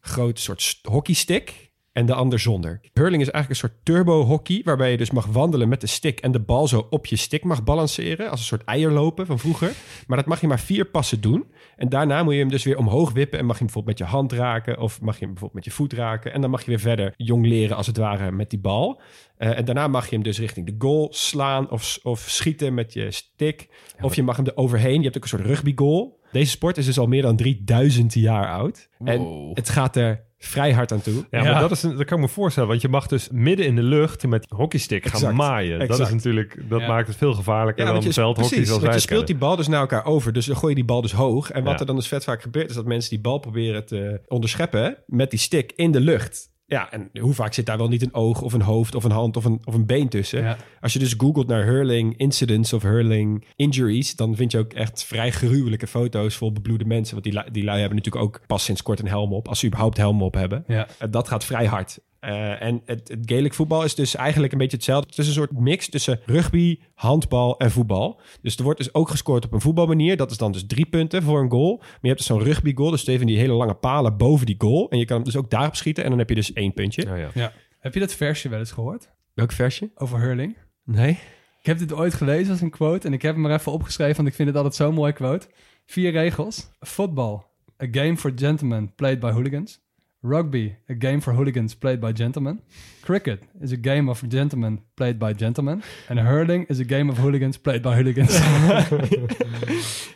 groot soort st- hockeystick en de ander zonder. Hurling is eigenlijk een soort turbo-hockey, waarbij je dus mag wandelen met de stick en de bal zo op je stick mag balanceren, als een soort eierlopen van vroeger. Maar dat mag je maar vier passen doen. En daarna moet je hem dus weer omhoog wippen en mag je hem bijvoorbeeld met je hand raken of mag je hem bijvoorbeeld met je voet raken. En dan mag je weer verder jong leren als het ware met die bal. Eh, en daarna mag je hem dus richting de goal slaan of, of schieten met je stick. Of je mag hem er overheen. Je hebt ook een soort rugby goal. Deze sport is dus al meer dan 3000 jaar oud. En het gaat er vrij hard aan toe. Ja, Ja. maar dat, is een, dat kan ik me voorstellen. Want je mag dus midden in de lucht met hockeystick gaan Exact. maaien. Dat, is natuurlijk, dat Ja. maakt het veel gevaarlijker dan je, veldhockey precies, zoals wij je het speelt die bal dus naar elkaar over. Dus dan gooi je die bal dus hoog. En wat Ja. er dan dus vet vaak gebeurt... is dat mensen die bal proberen te onderscheppen... met die stick in de lucht. Ja, en hoe vaak zit daar wel niet een oog of een hoofd of een hand of een, of een been tussen? Ja. Als je dus googelt naar hurling incidents of hurling injuries... dan vind je ook echt vrij gruwelijke foto's vol bebloede mensen. Want die, lui- die lui hebben natuurlijk ook pas sinds kort een helm op... als ze überhaupt helm op hebben. Ja. En dat gaat vrij hard. Eh, en het, het Gaelic voetbal is dus eigenlijk een beetje hetzelfde. Het is een soort mix tussen rugby, handbal en voetbal. Dus er wordt dus ook gescoord op een voetbalmanier. Dat is dan dus drie punten voor een goal. Maar je hebt dus zo'n rugby goal. Dus van die hele lange palen boven die goal. En je kan hem dus ook daarop schieten. En dan heb je dus één puntje. Ja, ja. ja. Heb je dat versje wel eens gehoord? Welk versje? Over hurling? Nee. Ik heb dit ooit gelezen als een quote en ik heb hem er even opgeschreven, want ik vind het altijd zo'n mooi quote. Vier regels. Football, a game for gentlemen played by hooligans. Rugby, a game for hooligans played by gentlemen. Cricket is a game of gentlemen played by gentlemen. And hurling is a game of hooligans played by hooligans.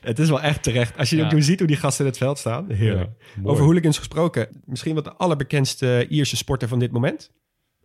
Het is wel echt terecht. Als je Ja. ook nu ziet hoe die gasten in het veld staan. Heerlijk. Over hooligans gesproken. Misschien wat de allerbekendste Ierse sporter van dit moment.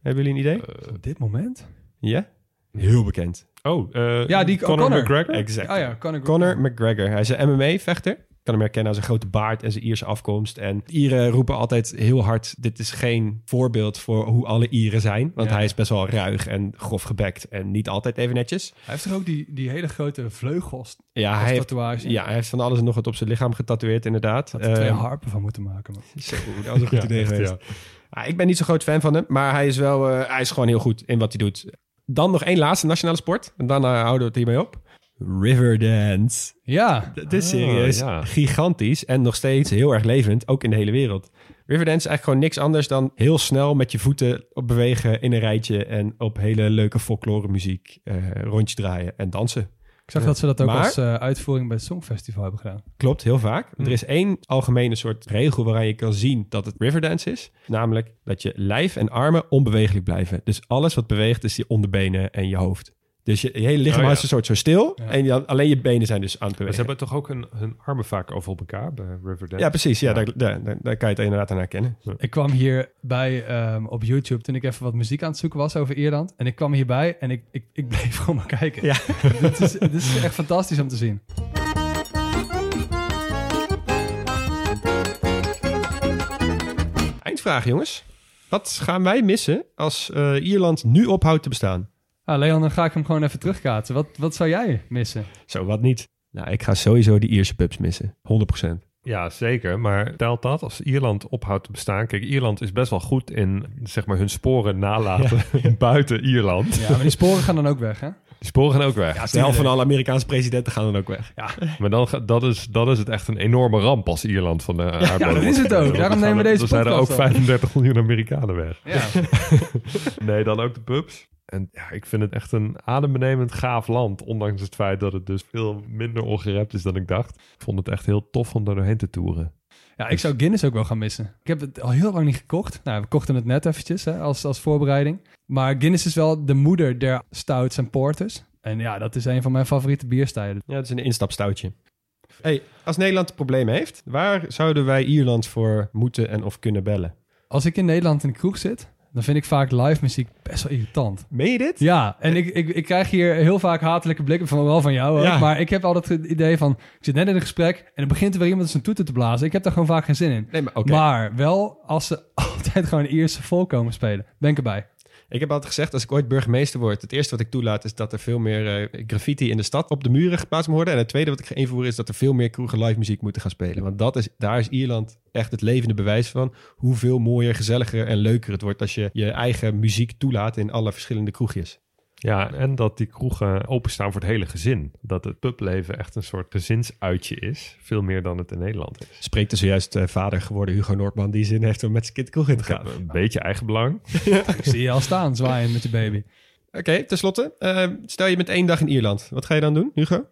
Hebben jullie een idee? Op dit moment? ja? Heel bekend. Oh, eh, Ja, die- Conor Conor. McGregor? Exact. Oh ja, Conor, Conor McGregor. Hij is een MMA-vechter. Kan hem herkennen aan zijn grote baard en zijn Ierse afkomst. En Ieren roepen altijd heel hard... dit is geen voorbeeld voor hoe alle Ieren zijn. Want Ja. hij is best wel ruig en grof gebekt. En niet altijd even netjes. Hij heeft toch ook die, die hele grote vleugels Ja, hij heeft, ja, hij heeft van alles en nog wat op zijn lichaam getatoeëerd, inderdaad. Had er twee Ehm, harpen van moeten maken. Man. Zo, dat was een goed Ja, idee geweest. ja. Ah, ik ben niet zo'n groot fan van hem, maar hij is wel, eh, hij is gewoon heel goed in wat hij doet. Dan nog één laatste nationale sport. En dan eh, houden we het hiermee op. Riverdance. Ja, Het is Ah, serieus ja. gigantisch en nog steeds heel erg levend, ook in de hele wereld. Riverdance is eigenlijk gewoon niks anders dan heel snel met je voeten op bewegen in een rijtje en op hele leuke folklore muziek eh rondjes draaien en dansen. ik zag dat ze dat ook Maar- als eh, uitvoering bij het Songfestival hebben gedaan. Klopt, heel vaak. Er is één algemene soort regel waaraan je kan zien dat het Riverdance is. Namelijk dat je lijf en armen onbewegelijk blijven. Dus alles wat beweegt is je onderbenen en je hoofd. Dus je, je hele lichaam Oh ja. is een soort zo stil. Ja. En je, alleen je benen zijn dus aan het Maar ze bewegen. hebben toch ook hun, hun armen vaak over op elkaar bij Riverdance? Ja, precies. Ja, Daar, daar, daar, daar kan je het inderdaad aan herkennen. Ik kwam hierbij ehm op YouTube toen ik even wat muziek aan het zoeken was over Ierland. En ik kwam hierbij en ik, ik, ik bleef gewoon maar kijken. Ja. dit, is, dit is echt fantastisch om te zien. Eindvraag, jongens. Wat gaan wij missen als eh, Ierland nu ophoudt te bestaan? Ah, Leon, dan ga ik hem gewoon even terugkaatsen. Wat, wat zou jij missen? Zo, wat niet? Nou, ik ga sowieso die Ierse pubs missen. 100%. Ja, zeker. Maar telt dat als Ierland ophoudt te bestaan? Kijk, Ierland is best wel goed in zeg maar, hun sporen nalaten buiten Ierland. Ja, maar die sporen gaan dan ook weg, hè? Die sporen gaan ook weg. Ja, de helft van alle Amerikaanse presidenten gaan dan ook weg. Maar dan, ga- dat, is, dat is het echt een enorme ramp als Ierland van de aardbodem dat is het ook. Daarom nemen we deze Dan zijn er ook podcast op. 35 miljoen Amerikanen weg. Ja. Nee, dan ook de pubs. En ja, ik vind het echt een adembenemend gaaf land. Ondanks het feit dat het dus veel minder ongerept is dan ik dacht. Ik vond het echt heel tof om daar doorheen te toeren. ja, ik zou Guinness ook wel gaan missen. Ik heb het al heel lang niet gekocht. Nou, we kochten het net eventjes hè, als, als voorbereiding. Maar Guinness is wel de moeder der stouts en porters. En ja, dat is een van mijn favoriete bierstijlen. Ja, het is een instapstoutje. Hey, als Nederland een probleem heeft, waar zouden wij Ierland voor moeten en of kunnen bellen? Als ik in Nederland in de kroeg zit, dan vind ik vaak live muziek best wel irritant. Meen je dit? Ja, en ik, ik, ik krijg hier heel vaak hatelijke blikken van wel van jou. ook. Ja. Maar ik heb altijd het idee van, ik zit net in een gesprek en er begint er weer iemand zijn toeter te blazen. Ik heb daar gewoon vaak geen zin in. Nee, maar. Maar wel als ze altijd gewoon Ierse vol komen spelen. Ben ik erbij. Ik heb altijd gezegd, als ik ooit burgemeester word, het eerste wat ik toelaat is dat er veel meer eh, graffiti in de stad op de muren geplaatst moet worden. En het tweede wat ik ga invoeren is dat er veel meer kroegen live muziek moeten gaan spelen. Want dat is, daar is Ierland echt het levende bewijs van hoeveel mooier, gezelliger en leuker het wordt als je je eigen muziek toelaat in alle verschillende kroegjes. Ja, en dat die kroegen openstaan voor het hele gezin. Dat het publeven echt een soort gezinsuitje is. Veel meer dan het in Nederland is. Spreekt er zojuist eh, vader geworden Hugo Noordman die zin heeft om met zijn kind kroeg in te gaan. een beetje eigenbelang. Ik zie je al staan, zwaaien met je baby. Oké, tenslotte, eh, stel je bent één dag in Ierland. Wat ga je dan doen, Hugo?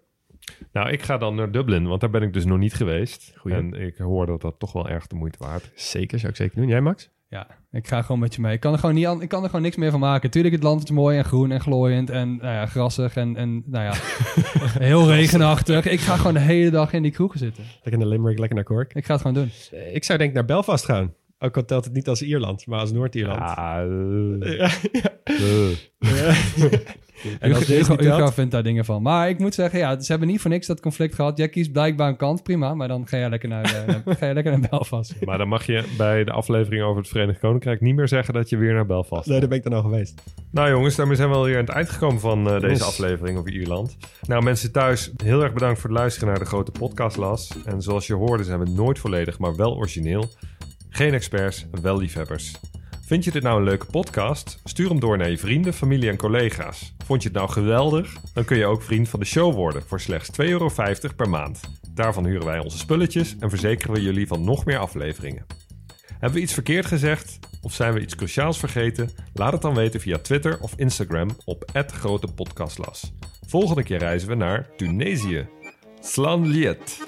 Nou, ik ga dan naar Dublin, want daar ben ik dus nog niet geweest. Goeie. En ik hoor dat dat toch wel erg de moeite waard is. Zeker, zou ik zeker doen. Jij, Max? Ja, ik ga gewoon met je mee. Ik kan er gewoon, niet aan, ik kan er gewoon niks meer van maken. Tuurlijk, het land is mooi en groen en glooiend en nou ja, grassig en, en nou ja, heel regenachtig. Ik ga gewoon de hele dag in die kroegen zitten. Lekker naar Limerick, lekker naar Cork. Ik ga het gewoon doen. Ik zou denk ik naar Belfast gaan. Ook al telt het niet als Ierland, maar als Noord-Ierland. Ah, eh, Ja, ja. eh. En als deze Hugo, Hugo vindt daar dingen van. Maar ik moet zeggen, ja, ze hebben niet voor niks dat conflict gehad. Jij kiest blijkbaar een kant, prima. Maar dan ga jij lekker naar, eh, ga jij lekker naar Belfast. Maar dan mag je bij de aflevering over het Verenigd Koninkrijk niet meer zeggen dat je weer naar Belfast Nee, daar ben ik dan al geweest. Nou jongens, daarmee zijn we alweer aan het eind gekomen van eh, deze Yes. aflevering over Ierland. Nou mensen thuis, heel erg bedankt voor het luisteren naar de grote podcastlas. En zoals je hoorde zijn we nooit volledig, maar wel origineel. Geen experts, wel liefhebbers. Vind je dit nou een leuke podcast? Stuur hem door naar je vrienden, familie en collega's. Vond je het nou geweldig? Dan kun je ook vriend van de show worden voor slechts 2,50 euro per maand. Daarvan huren wij onze spulletjes en verzekeren we jullie van nog meer afleveringen. Hebben we iets verkeerd gezegd of zijn we iets cruciaals vergeten? Laat het dan weten via Twitter of Instagram op @grotepodcastlas. Volgende keer reizen we naar Tunesië. Slan liet.